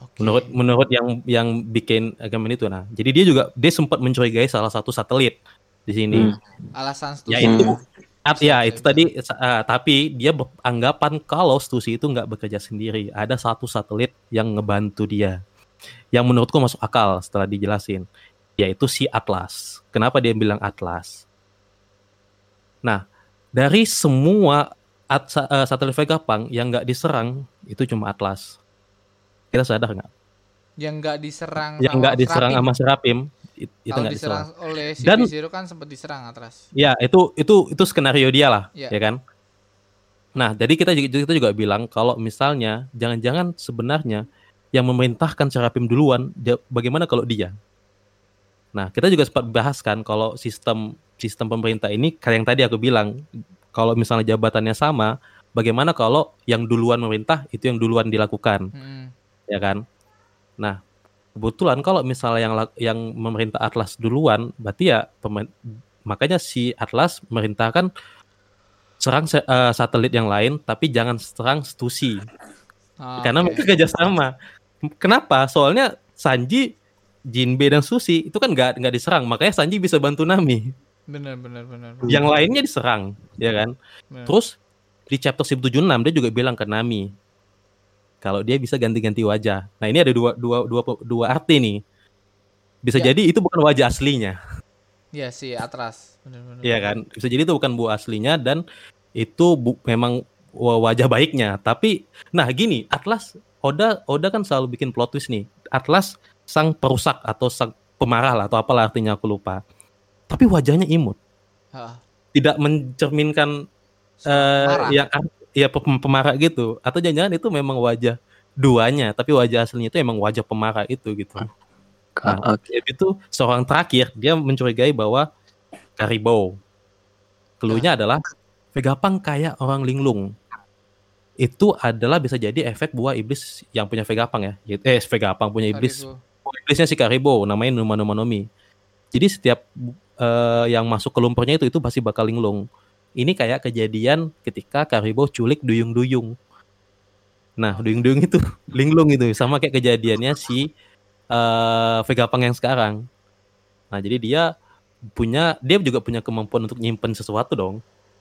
Oke. menurut menurut yang yang bikin agama itu nah. Jadi dia juga dia sempat mencurigai salah satu satelit di sini. Hmm. alasan ya itu Hmm. ya itu tadi eh, tapi dia beranggapan kalau Stussy itu nggak bekerja sendiri. Ada satu satelit yang ngebantu dia. Yang menurutku masuk akal setelah dijelasin yaitu si Atlas. Kenapa dia bilang Atlas? Nah dari semua at, eh, satelit Vegapunk yang nggak diserang itu cuma Atlas kita sadar nggak yang nggak diserang yang sama nggak diserang Serapim. sama Serapim it- itu nggak diserang diserang. oleh si Dan- Zero kan sempat diserang atas Ya itu itu itu skenario dia lah, Iya. ya kan. Nah jadi kita juga kita juga bilang kalau misalnya jangan-jangan sebenarnya yang memerintahkan Serapim duluan, dia, bagaimana kalau dia? Nah kita juga sempat bahas kan kalau sistem sistem pemerintah ini kayak yang tadi aku bilang kalau misalnya jabatannya sama, bagaimana kalau yang duluan memerintah itu yang duluan dilakukan? Hmm. ya kan. Nah, kebetulan kalau misalnya yang yang memerintah Atlas duluan, berarti ya makanya si Atlas merintahkan serang se- eh, satelit yang lain, tapi jangan serang Stussy Ah, karena oke. mereka kerjasama. Kenapa? Soalnya Sanji, Jinbe dan Susi itu kan nggak nggak diserang, makanya Sanji bisa bantu Nami. Bener bener bener, Yang lainnya diserang, ya kan? bener. Terus di chapter 176 dia juga bilang ke Nami kalau dia bisa ganti-ganti wajah. Nah ini ada dua dua dua dua arti nih. bisa Ya. jadi itu bukan wajah aslinya. Iya si Atlas. Iya kan? Bisa jadi itu bukan bu aslinya dan itu bu- memang wa- wajah baiknya. Tapi nah gini, Atlas Oda Oda kan selalu bikin plot twist nih. Atlas sang perusak atau sang pemarah lah atau apalah artinya aku lupa. Tapi wajahnya imut, Ha, tidak mencerminkan eh marah. yang ya pem- pemarah gitu. Atau jangan-jangan itu memang wajah duanya, tapi wajah aslinya itu emang wajah pemarah itu gitu. Nah, Oke. Jadi itu seorang terakhir dia mencurigai bahwa Karibou. Keluhnya adalah Vegapunk kayak orang linglung. Itu adalah bisa jadi efek buah iblis yang punya Vegapunk ya. Yaitu- Eh, Vegapunk punya iblis. Karibu. Iblisnya si Karibou, namanya Numa Numa Nomi. Jadi setiap eh, yang masuk ke lumpurnya itu itu pasti bakal linglung. Ini kayak kejadian ketika Karibou culik duyung-duyung. Nah, duyung-duyung itu <laughs> linglung itu sama kayak kejadiannya si eh Vegapunk yang sekarang. Nah, jadi dia punya dia juga punya kemampuan untuk nyimpen sesuatu dong.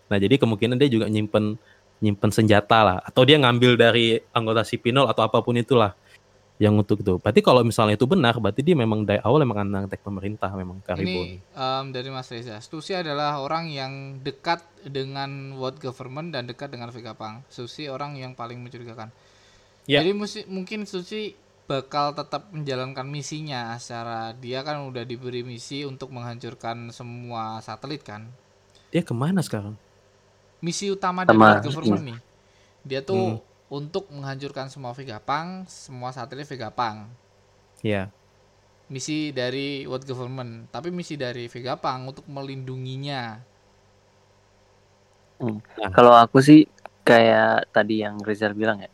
Nah, jadi kemungkinan dia juga nyimpen nyimpen senjata lah atau dia ngambil dari anggota si Pinol atau apa pun itulah yang untuk itu. Berarti kalau misalnya itu benar, berarti dia memang dari awal memang anak tek pemerintah memang Karibou. Ini em, dari Mas Reza. Susi adalah orang yang dekat dengan world government dan dekat dengan Vegapunk. Susi orang yang paling mencurigakan. Ya. Jadi musi- mungkin Susi bakal tetap menjalankan misinya secara dia kan udah diberi misi untuk menghancurkan semua satelit kan. Dia ke mana sekarang? Misi utama dari world government nih. Dia tuh Hmm. Untuk menghancurkan semua Vegapunk, semua satelit Vegapunk. Ya. Misi dari world government, tapi misi dari Vegapunk untuk melindunginya. Kalau aku sih kayak tadi yang Rizal bilang ya.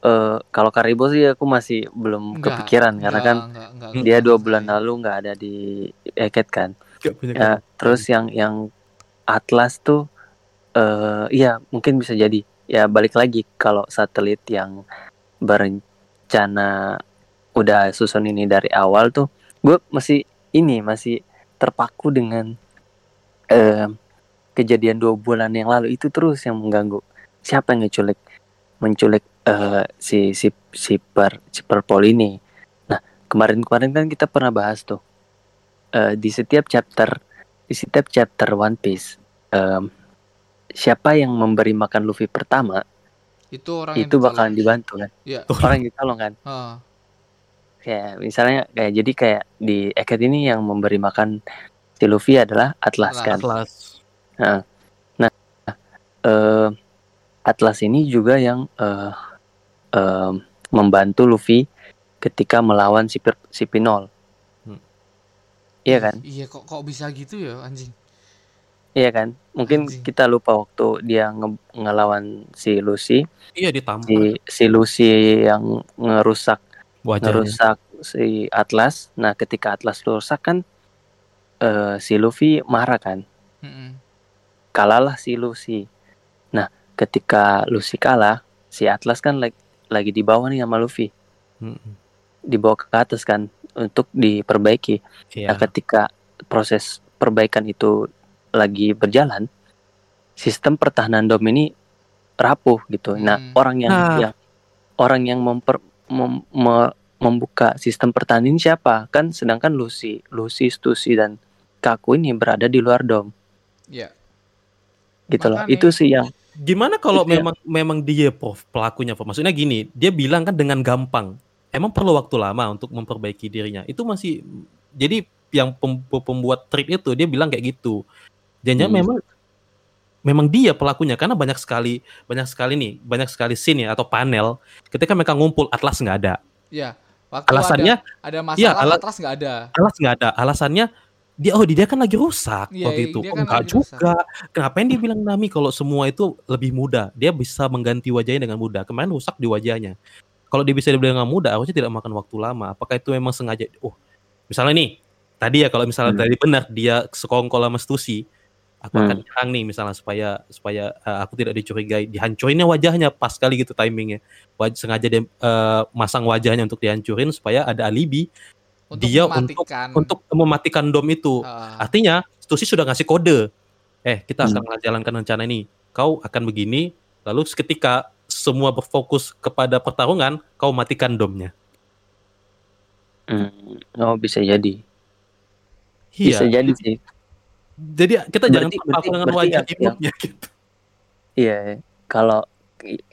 Eh kalau Karibo sih aku masih belum Enggak, kepikiran karena enggak, kan enggak, enggak, dia enggak dua selesai. bulan lalu nggak ada di Eket kan. Ya, terus yang yang Atlas tuh eh iya mungkin bisa jadi. Ya balik lagi kalau satelit yang berencana udah susun ini dari awal tuh gue masih ini masih terpaku dengan eh kejadian dua bulan yang lalu itu terus yang mengganggu. Siapa yang ngeculik menculik eh, si si si per si Purple ini. Nah, kemarin-kemarin kan kita pernah bahas tuh eh, di setiap chapter di setiap chapter One Piece em, siapa yang memberi makan Luffy pertama Itu orang yang itu bakalan ditolong. dibantu kan Iya. orang yang ditolong kan Heeh. kayak misalnya kayak jadi kayak di Eket ini yang memberi makan si Luffy adalah Atlas Atlas. kan Atlas. eh, Atlas ini juga yang eh, em, membantu Luffy ketika melawan si, si Pinol Hmm. iya kan Iya kok kok bisa gitu ya anjing. Iya kan mungkin Anjing. kita lupa waktu dia nge- ngelawan si Lucy Iya ditampar si si Lucy yang ngerusak wajahnya. ngerusak si Atlas. Nah, ketika Atlas rusak kan eh, si Luffy marah kan. Mm-mm. Kalahlah si Lucy. Nah, ketika Lucy kalah, si Atlas kan lagi, lagi di bawah nih sama Luffy. Mm-mm. Dibawa ke atas kan untuk diperbaiki. Iya. Nah, ketika proses perbaikan itu lagi berjalan, sistem pertahanan dom ini rapuh gitu. Nah, Hmm. orang yang, Nah. yang orang yang memper, mem- me- membuka sistem pertahanan ini siapa? Kan sedangkan Lucy, Lucy, Stussy dan Kaku ini berada di luar dom Iya. gitu loh. Makanya- Itu sih yang Gimana kalau Itu ya. memang memang dia Prof, pelakunya Prof? Maksudnya gini, dia bilang kan dengan gampang. Emang perlu waktu lama untuk memperbaiki dirinya. Itu masih jadi yang pem- pembuat trip itu dia bilang kayak gitu. Jangan Hmm. memang memang dia pelakunya karena banyak sekali banyak sekali nih, banyak sekali scene ya atau panel ketika mereka ngumpul Atlas nggak ada. Iya. Waktu Alasannya ada, ada masalah Iya, ala- Atlas nggak ada. Atlas nggak ada. Alasannya dia oh dia kan lagi rusak Iya, waktu itu. dia Oh, kan enggak juga. Kenapa dia bilang Nami kalau semua itu lebih mudah? Dia bisa mengganti wajahnya dengan mudah. Kemarin rusak di wajahnya. Kalau dia bisa dibilang dengan mudah, harusnya tidak makan waktu lama. Apakah itu memang sengaja? Oh, misalnya nih, tadi ya kalau misalnya Hmm. tadi benar dia sekongkol sama Stussy, aku akan Hmm. nyerang nih misalnya supaya supaya uh, aku tidak dicurigai. Dihancurinnya wajahnya pas kali gitu timingnya. Waj- sengaja dia uh, masang wajahnya untuk dihancurin supaya ada alibi Untuk dia mematikan. untuk mematikan dom itu. Ah, Artinya Stussy sudah ngasih kode. Eh, kita Hmm. akan menjalankan rencana ini. Kau akan begini, lalu ketika semua berfokus kepada pertarungan, kau matikan domnya. Hmm, oh bisa jadi. Iya. Bisa jadi sih. Jadi kita Berarti- jangan terpaku berarti- dengan berarti wajah yang- imutnya gitu. Iya, kalau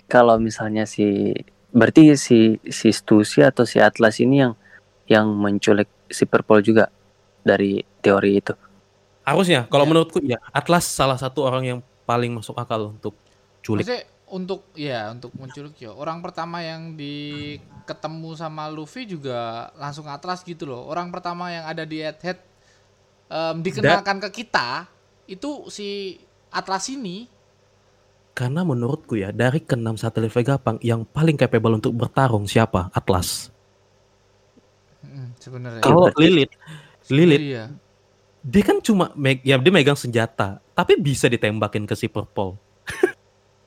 kalau misalnya si berarti si si Stussy atau si Atlas ini yang yang menculik si Purple juga dari teori itu. Harusnya, kalau Ya. menurutku ya Atlas salah satu orang yang paling masuk akal untuk culik. Maksudnya untuk ya untuk menculik ya orang pertama yang di ketemu sama Luffy juga langsung atlas gitu loh. Orang pertama yang ada di head head dikenalkan ke kita itu si Atlas ini. Karena menurutku ya dari keenam satelit Vegapunk yang paling capable untuk bertarung siapa? Atlas. Hmm, sebenarnya. Kalau berarti- Lilith, Lilith Iya. dia kan cuma meg ya dia megang senjata, tapi bisa ditembakin ke si Purple. <laughs>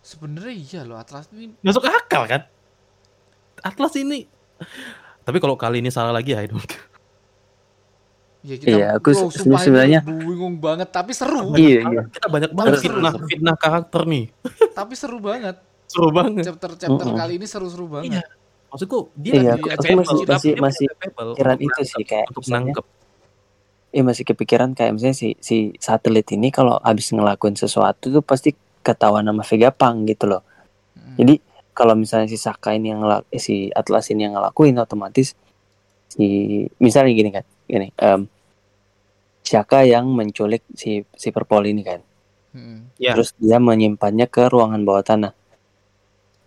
Sebenarnya iya loh Atlas ini Masuk akal kan? Atlas ini. Tapi kalau kali ini salah lagi ya, I don't care. Ya kita Iya, aku bro, sebenarnya- bingung banget tapi seru. Iya, iya. Kita banyak banget Seru. fitnah fitnah karakter nih. tapi seru banget. Seru banget. Chapter-chapter Mm-mm. kali ini seru-seru Iya. banget. Maksudku dia Iya, lagi aku- aku masih- masih- masih pikiran itu sih, kayak untuk nangkep. Iya masih kepikiran kayak misalnya si si satelit ini kalau habis ngelakuin sesuatu tuh pasti ketahuan sama Vegapunk gitu loh. Mm. Jadi kalau misalnya si Saka ini yang ngelak- eh, si Atlas ini yang ngelakuin otomatis si misalnya gini kan, gini em Saka yang menculik si si Purple ini kan. Mm. Ya. Terus dia menyimpannya ke ruangan bawah tanah.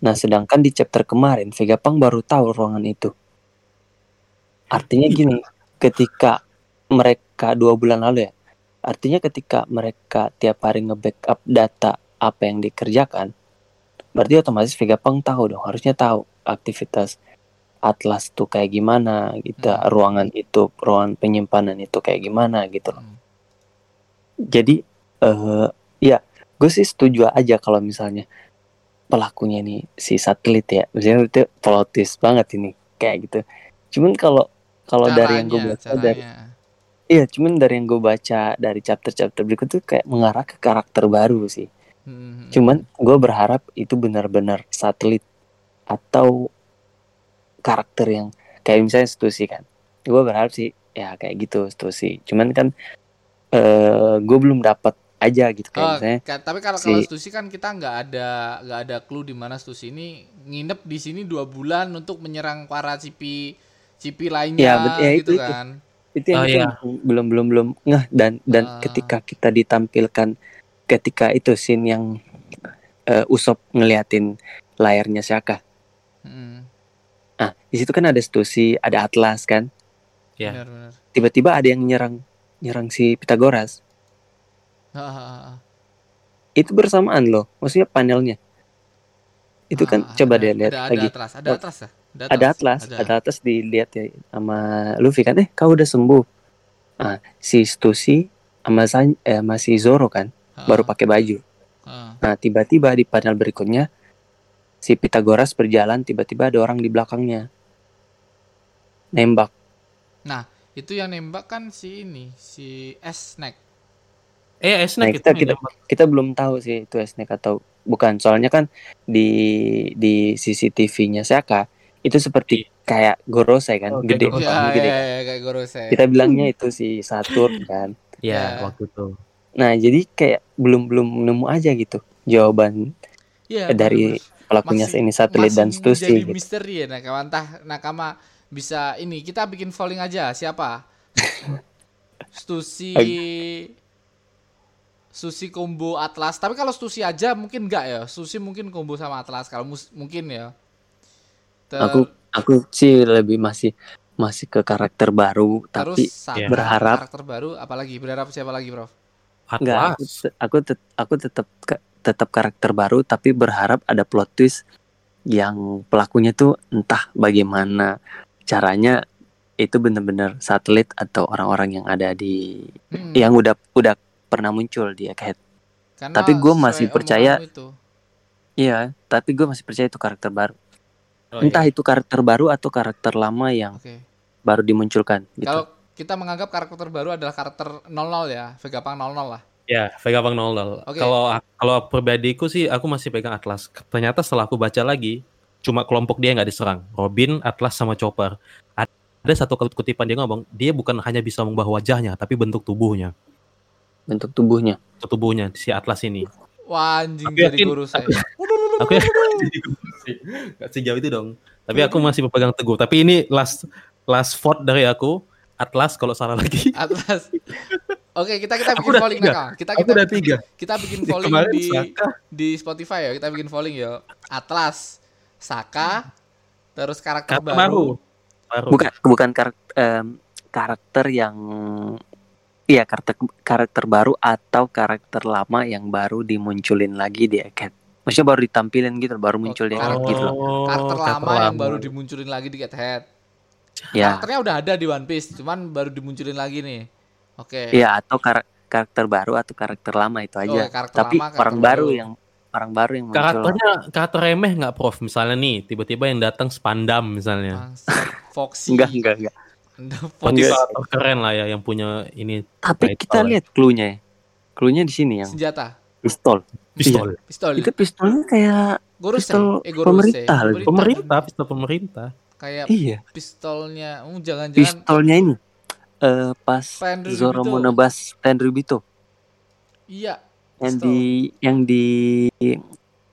Nah, sedangkan di chapter kemarin Vegapunk baru tahu ruangan itu. Artinya <clears throat> gini, ketika mereka dua bulan lalu ya, artinya ketika mereka tiap hari nge-backup data apa yang dikerjakan, berarti otomatis Vegapunk tahu dong, harusnya tahu aktivitas Atlas tuh kayak gimana gitu, Hmm. ruangan itu, ruangan penyimpanan itu kayak gimana gitu loh. Mm. Jadi eh ya gue sih setuju aja kalau misalnya pelakunya nih si satelit ya, misalnya itu plot twist banget ini kayak gitu. Cuman kalau kalau dari yang gue Caranya, baca dari iya, cuman dari yang gue baca dari chapter-chapter berikut tuh kayak mengarah ke karakter baru sih. Mm. Cuman gue berharap itu benar-benar satelit atau karakter yang kayak misalnya Stussy kan. Gue berharap sih ya kayak gitu Stussy. Cuman kan eh gue belum dapat aja gitu kayak Oh, misalnya ka- tapi kalau si- kalau Stussy kan kita nggak ada nggak ada clue di mana Stussy ini nginep di sini dua bulan untuk menyerang para cipi cipi lainnya Ya, bet- ya, gitu itu- itu. kan. itu yang Oh, itu iya. belum belum belum ngeh dan dan Ah. ketika kita ditampilkan ketika itu scene yang eh, Usop ngeliatin layarnya Shaka. Mm. Nah, di situ kan ada Stussy, ada Atlas kan. Ya. Benar benar. Tiba-tiba ada yang nyerang nyerang si Pythagoras. Hahaha. Itu bersamaan loh, maksudnya panelnya. Itu kan Ah, coba ada- deh lihat ada, lagi. Ada atlas, ada Oh, atlas ya? Ada Atlas, ada Atlas dilihat ya sama Luffy kan, eh kau udah sembuh. Ah, si Stussy sama San, eh, sama si Zoro kan Ah, baru pakai baju. ah. Nah, tiba-tiba di panel berikutnya si Pythagoras berjalan, tiba-tiba ada orang di belakangnya. Nembak. Itu yang nembak kan si ini, si Snack. Eh, Nah, Snack kita, itu kita, yang kita belum tahu sih itu Snake atau bukan. Soalnya kan di di CCTV-nya Saka itu seperti kayak Gorosei kan, Oh, kayak gede, Gorosei. Ya, gede. ya, ya, kayak Gorosei. Kita bilangnya itu si Saturn kan. Ya, Ya. waktu itu. Nah, jadi kayak belum belum nemu aja gitu jawaban Ya, dari. Pelakunya Masih- ini satelit dan masih Stussy menjadi gitu. misteri ya nakama entah nakama bisa ini kita bikin falling aja siapa? <laughs> Stussy Susi combo Atlas. Tapi kalau Stussy aja mungkin enggak ya? Stussy mungkin combo sama Atlas kalau mus- mungkin ya. Ter- Aku aku sih lebih masih masih ke karakter baru terus tapi Saka, berharap- karakter baru apalagi? Berharap siapa lagi Prof? Enggak, aku, Atlas. te- aku, tet- aku tetap ke- tetap karakter baru tapi berharap ada plot twist yang pelakunya tuh entah bagaimana caranya itu bener-bener satelit atau orang-orang yang ada di Hmm, yang udah udah pernah muncul di Egghead. karena tapi gua sesuai masih percaya-. Iya, tapi gue masih percaya itu karakter baru. Oh, entah iya. itu karakter baru atau karakter lama yang oke baru dimunculkan gitu. kalau kita menganggap karakter baru adalah karakter 00 ya Vegapunk 00 lah Ya, Vegapunk 00. Oke. Kalau kalau pribadiku sih aku masih pegang Atlas. Ternyata setelah aku baca lagi, cuma kelompok dia yang nggak diserang. Robin, Atlas sama Chopper. Ada satu kutipan dia ngomong dia bukan hanya bisa mengubah wajahnya tapi bentuk tubuhnya bentuk tubuhnya. bentuk tubuhnya si Atlas ini Wah anjing Aku jadi yakin- guru saya. aku <laughs> nggak sejauh itu dong tapi aku masih berpegang teguh tapi ini last last vote dari aku Atlas kalau salah lagi Atlas. <laughs> Oke, kita kita bikin polling nakal. Kita kita udah tiga kita bikin <laughs> polling di Saka di Spotify ya. Kita bikin polling ya. Atlas, Saka, terus karakter kata baru. baru Bukan bukan karakter karakter yang iya karakter karakter baru atau karakter lama yang baru dimunculin lagi di Eket. Maksudnya baru ditampilin gitu, baru muncul di karakter- gitu loh. Oh, Karakter lama yang baru dimunculin lagi di Get Head. Ya, Karakternya udah ada di One Piece, cuman baru dimunculin lagi nih. Oke. iya atau kar- karakter baru atau karakter lama itu Oh, aja. karakter Tapi lama, karakter orang baru baru. yang orang baru yang muncul. karakternya karakter remeh nggak prof misalnya nih tiba-tiba yang datang spandam misalnya Foxy. Enggak, enggak, enggak. Motivator <laughs> keren lah ya yang punya ini Tapi Baik, kita Pak. lihat clue-nya ya. Clue-nya di sini yang Senjata. pistol. pistol Pistol. Itu pistolnya kayak Gorosei. pistol Eh, Gorosei. pemerintah pemerintah pistol pemerintah Kayak iya, pistolnya. Oh, jangan-jangan pistolnya ini. Eh pas Tenryubito. Zoro mau nebas Tenryubito iya. yang di yang di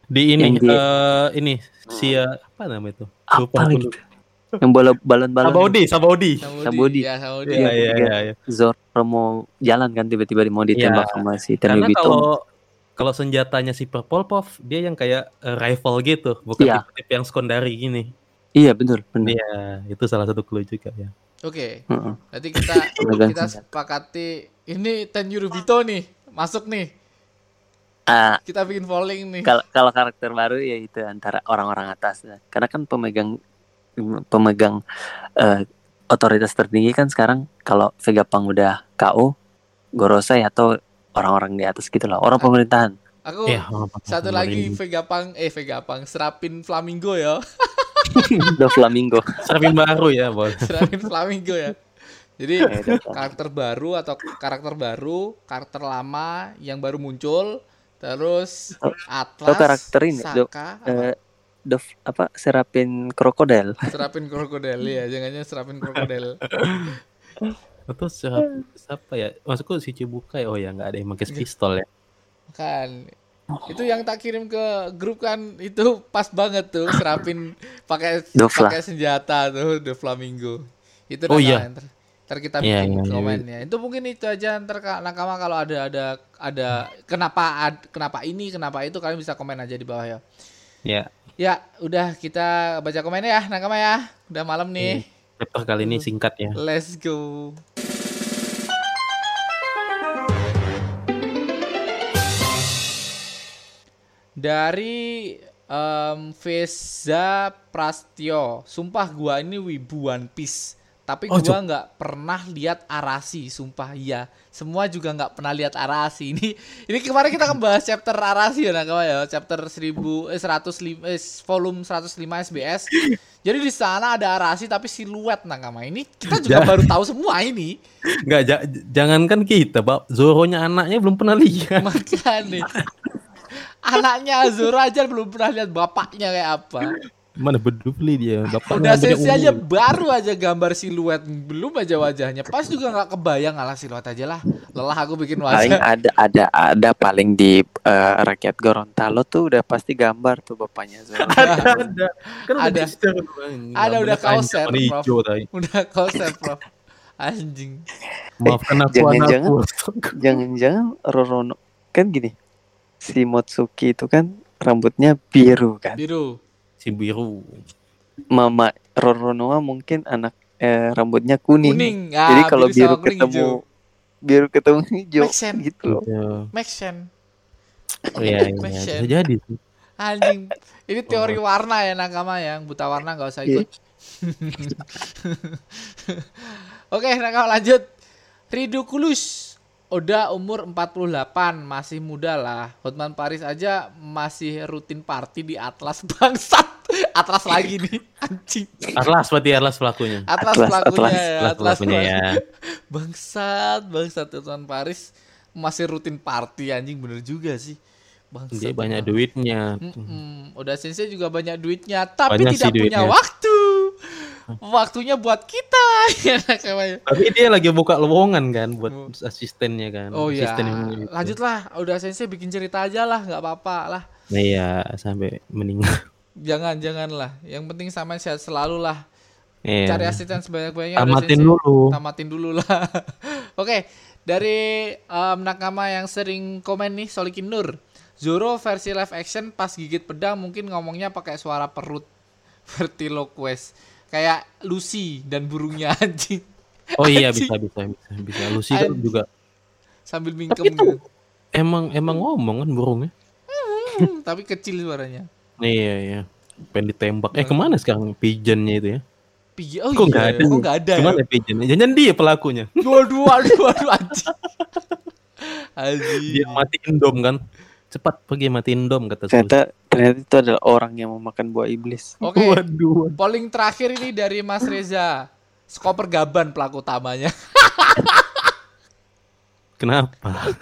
di ini Yang di- eh, ini si eh, apa nama itu apa lagi tuh? yang bola balon-balon Sabodi Sabodi Sabodi. Sabodi. Ya, Sabodi. iya Iya, iya iya. Zoro mau jalan kan tiba-tiba mau ditembak Iya. sama si karena Tenryubito kalau kalau senjatanya si Purple Puff dia yang kayak eh, rifle gitu bukan Iya. tipe-tipe yang sekondari gini iya betul benar iya itu salah satu clue juga ya Oke. Heeh. Berarti kita <laughs> Pemegang kita sepakati ini Tenryubito nih. Masuk nih. Ah, Kita bikin polling nih. kalau kalau karakter baru ya itu antara orang-orang atas karena kan pemegang pemegang eh, otoritas tertinggi kan sekarang kalau Vegapunk udah KO Gorosei atau orang-orang di atas gitu lah orang pemerintahan Aku Iya, satu lagi Vegapunk eh Vegapunk serapin flamingo ya. <laughs> The Flamingo serapin baru ya boleh serapin flamingo ya. Jadi Ya, karakter baru atau karakter baru, karakter lama yang baru muncul, terus Atlas, atau karakter ini, Dok. Saka, apa? Eh, The apa Serapin Krokodil <laughs> serapin krokodil ya, jangannya serapin krokodil. itu siapa, siapa ya maksudku si Cibukai oh ya nggak ada yang pakai pistol ya Kan <laughs> itu yang tak kirim ke grup kan itu pas banget tuh serapin pakai <laughs> pakai senjata tuh The Flamingo. Itu Oh, iya. ntar, ntar kita Iya, bikin iya, iya. komennya. Itu mungkin itu aja ntar Kak nakama kalau ada ada ada kenapa ad- kenapa ini kenapa itu kalian bisa komen aja di bawah ya. ya Ya, udah kita baca komennya ya nakama ya. Udah malam nih. chapter kali ini singkat ya Let's go. Dari em Veza Prastio, sumpah gua ini wibu One Piece. Tapi Oh, gua nggak pernah lihat Arasi, sumpah iya. Semua juga nggak pernah lihat Arasi. Ini ini kemarin kita ngebahas chapter Arasi ya nakama ya, chapter 1000 eh 105 eh, volume 105 SBS. Jadi di sana ada Arasi tapi siluet nakama. Ini kita juga baru tahu semua ini. nggak ja- jangankan kita bab Zoronya anaknya belum pernah lihat <laughs> Makanya anaknya Zoro aja belum pernah lihat bapaknya kayak apa. mana bedupli dia <laughs> bapak Udah sesi aja baru aja gambar siluet, belum aja wajahnya. Pas juga nggak kebayang alah siluet aja lah. Lelah aku bikin paling wajah. ada ada ada paling di eh, rakyat Gorontalo tuh udah pasti gambar tuh bapaknya Zoro. ada ada kan Ada. Ada, udah Gambarnya kau share, warna Prof. Udah konsep, Bro. Anjing. maafkan aku jangan-jangan- anakku <laughs> Jangan-jangan Rorono kan gini. Si Motsuki itu kan rambutnya biru kan. Biru. si biru Mama Roronoa mungkin anak eh, rambutnya kuning. Kuning. Jadi Ah, kalau sama biru kuning ketemu hijau. biru ketemu hijau Make sense. gitu loh. ya Make sense. iya <laughs> iya Make bisa sense. jadi sih. Anjing. Ini teori warna ya nakama yang buta warna nggak usah ikut. <laughs> Oke, nakama lanjut. Ridiculous. Udah umur 48, masih muda lah. Hotman Paris aja masih rutin party di Atlas <laughs> bangsat. Atlas lagi nih, anjing. Atlas berarti Atlas pelakunya Atlas, Atlas, pelakunya Atlas. ya, Atlas pelakunya ya <laughs> Bangsat, bangsat Hotman Paris masih rutin party anjing bener juga sih. Bangsat. dia banyak duitnya Mm-mm. Udah sensei juga banyak duitnya, tapi Banyak tidak punya duitnya. waktu. Waktunya buat kita <laughs> ya. Tapi dia lagi buka lowongan kan buat Oh. asistennya kan. Oh ya, Asisten yang itu. lanjutlah. Udah sensei bikin cerita aja lah, nggak apa-apa lah. Nah, iya sampai meninggal. Jangan, jangan lah. Yang penting sama sehat selalu lah. Iya. Cari asisten sebanyak-banyaknya. Tamatin dulu. Tamatin dulu lah. <laughs> Oke, dari em, nakama yang sering komen nih, Solikin Nur. Zoro versi live action pas gigit pedang mungkin ngomongnya pakai suara perut <laughs> vertiloquest kayak Lucy dan burungnya <laughs> anjing Oh iya Anjing. bisa bisa bisa bisa. Lucy kan Anjing. juga sambil mingkem Tapi itu- gitu. emang emang ngomong kan burungnya. Hmm, tapi kecil suaranya. Iya iya. Pengen ditembak. Eh ke mana sekarang pigeonnya itu ya? Pigi, oh Kok iya, ada? kok nggak ada ya? Ke mana pigeonnya? Jangan dia pelakunya. Waduh, waduh, waduh, anjing. <laughs> Anjing. Dia matiin dom kan. Cepat pergi matiin dom kata. Ternyata ternyata itu adalah orang yang memakan buah iblis. <laughs> Oke, Waduh. polling terakhir ini dari Mas Reza. Skoper Gaban pelaku utamanya. <laughs> Kenapa?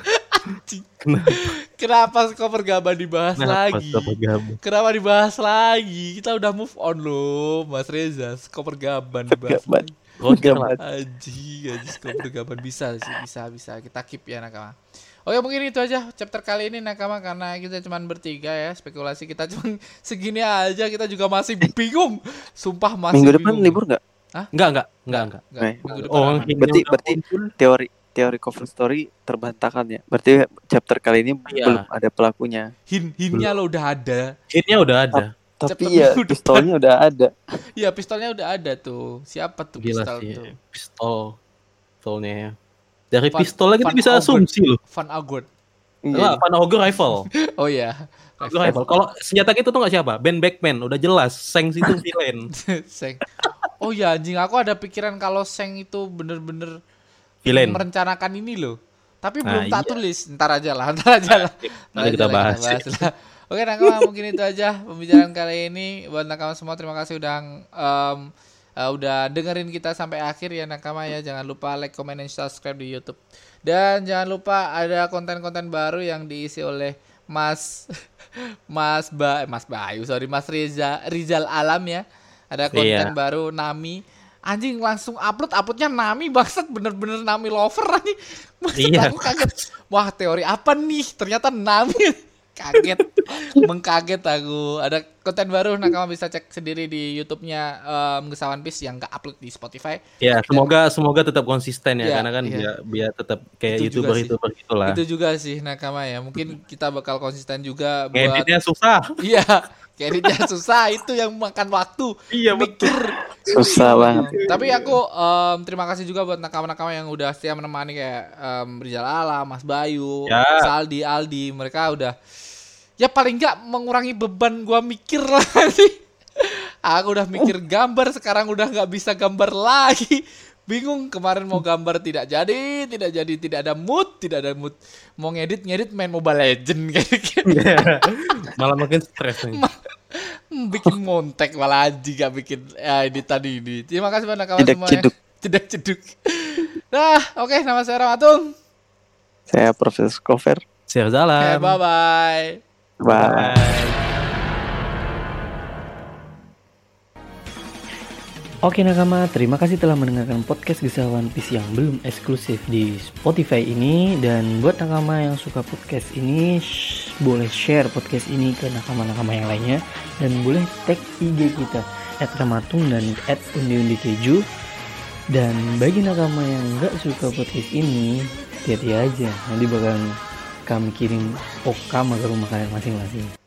Kenapa? Kenapa Skoper Gaban dibahas Kenapa lagi? Gaban? Kenapa dibahas lagi? Kita udah move on loh, Mas Reza. Skoper Gaban dibahas Gaban. lagi. Roger Gaban. Aji, aji Skoper Gaban bisa sih, bisa, bisa. Kita keep ya nakama. Oke mungkin itu aja chapter kali ini nakama karena kita cuman bertiga ya spekulasi kita cuman <laughs> segini aja kita juga masih bingung sumpah masih Minggu depan bingung. libur nggak? Enggak enggak enggak enggak. Nggak, Eh, minggu depan Oh, aman. Berarti- udah berarti-. Teori teori cover story terbantahkan ya. Berarti chapter kali ini Iya. belum ada pelakunya. hin hinnya lo udah ada hitnya udah ada. Tapi Chapter ya depan. pistolnya udah ada. Iya pistolnya udah ada tuh siapa tuh Gila pistol sih. tuh Pistol. Pistolnya ya. Dari Van- pistol Van kita bisa Augen. asumsi loh. Van Agort Enggak, Iya. Van Auger rifle. <laughs> oh ya Auger rifle. Kalau senjata itu tuh nggak siapa? Ben Beckman, udah jelas. Sengs itu <laughs> villain. Seng oh ya anjing aku ada pikiran kalau Seng itu bener-bener Villain. merencanakan ini loh tapi Nah, belum tak iya. tulis ntar aja lah ntar aja lah Nanti kita aja lah, bahas. lah. Oke nakama mungkin itu aja pembicaraan kali ini buat nakama semua terima kasih udah em, eh, udah dengerin kita sampai akhir ya nakama ya. Jangan lupa like comment dan subscribe di YouTube. Dan jangan lupa ada konten-konten baru yang diisi oleh Mas <laughs> Mas ba Mas Bayu sorry Mas Reza Rizal Alam ya. Ada konten Iya. baru Nami. Anjing langsung upload uploadnya Nami bangsat. Bener-bener Nami lover anjing. Maksud Iya. aku kaget. Wah teori apa nih? Ternyata Nami <laughs> kaget mengkaget aku ada konten baru nah kamu bisa cek sendiri di YouTube-nya em, Gesa One Piece yang nggak upload di Spotify Ya, semoga semoga tetap konsisten ya, Iya, karena kan iya. biar biar tetap kayak Itu youtuber youtuber gitulah. itu juga sih nakama ya mungkin kita bakal konsisten juga buat Ngeditnya susah. <laughs> iya kreditnya susah itu yang makan waktu Iya mikir Susah banget. Tapi aku em, terima kasih juga buat nakama-nakama yang udah setia menemani kayak em, Rizal Alam, Mas Bayu, Ya. Saldi, Aldi, mereka udah ya paling nggak mengurangi beban gua mikir lah <laughs> sih. Aku udah mikir gambar sekarang udah nggak bisa gambar lagi. Bingung kemarin mau gambar tidak jadi, tidak jadi, tidak ada mood, tidak ada mood. Mau ngedit ngedit main Mobile Legend <laughs> kayak gitu. <laughs> Malah makin stres nih. Bikin montek malah aji gak bikin ya, ini tadi ini. Terima kasih banyak kawan Cedek semua. ceduk. Cedek ceduk. Nah, oke nama saya Ramatung. Saya Profesor Cover. Share Oke, jalan. bye bye. Bye. Oke nakama, terima kasih telah mendengarkan podcast Gesah One Piece yang belum eksklusif di Spotify ini. Dan buat nakama yang suka podcast ini, sh- boleh share podcast ini ke nakama-nakama yang lainnya. Dan boleh tag IG kita, at Ramatung dan at Undi-Undi Keju Dan bagi nakama yang nggak suka podcast ini, hati-hati aja Nanti bakal kami kirim okama ke rumah kalian masing-masing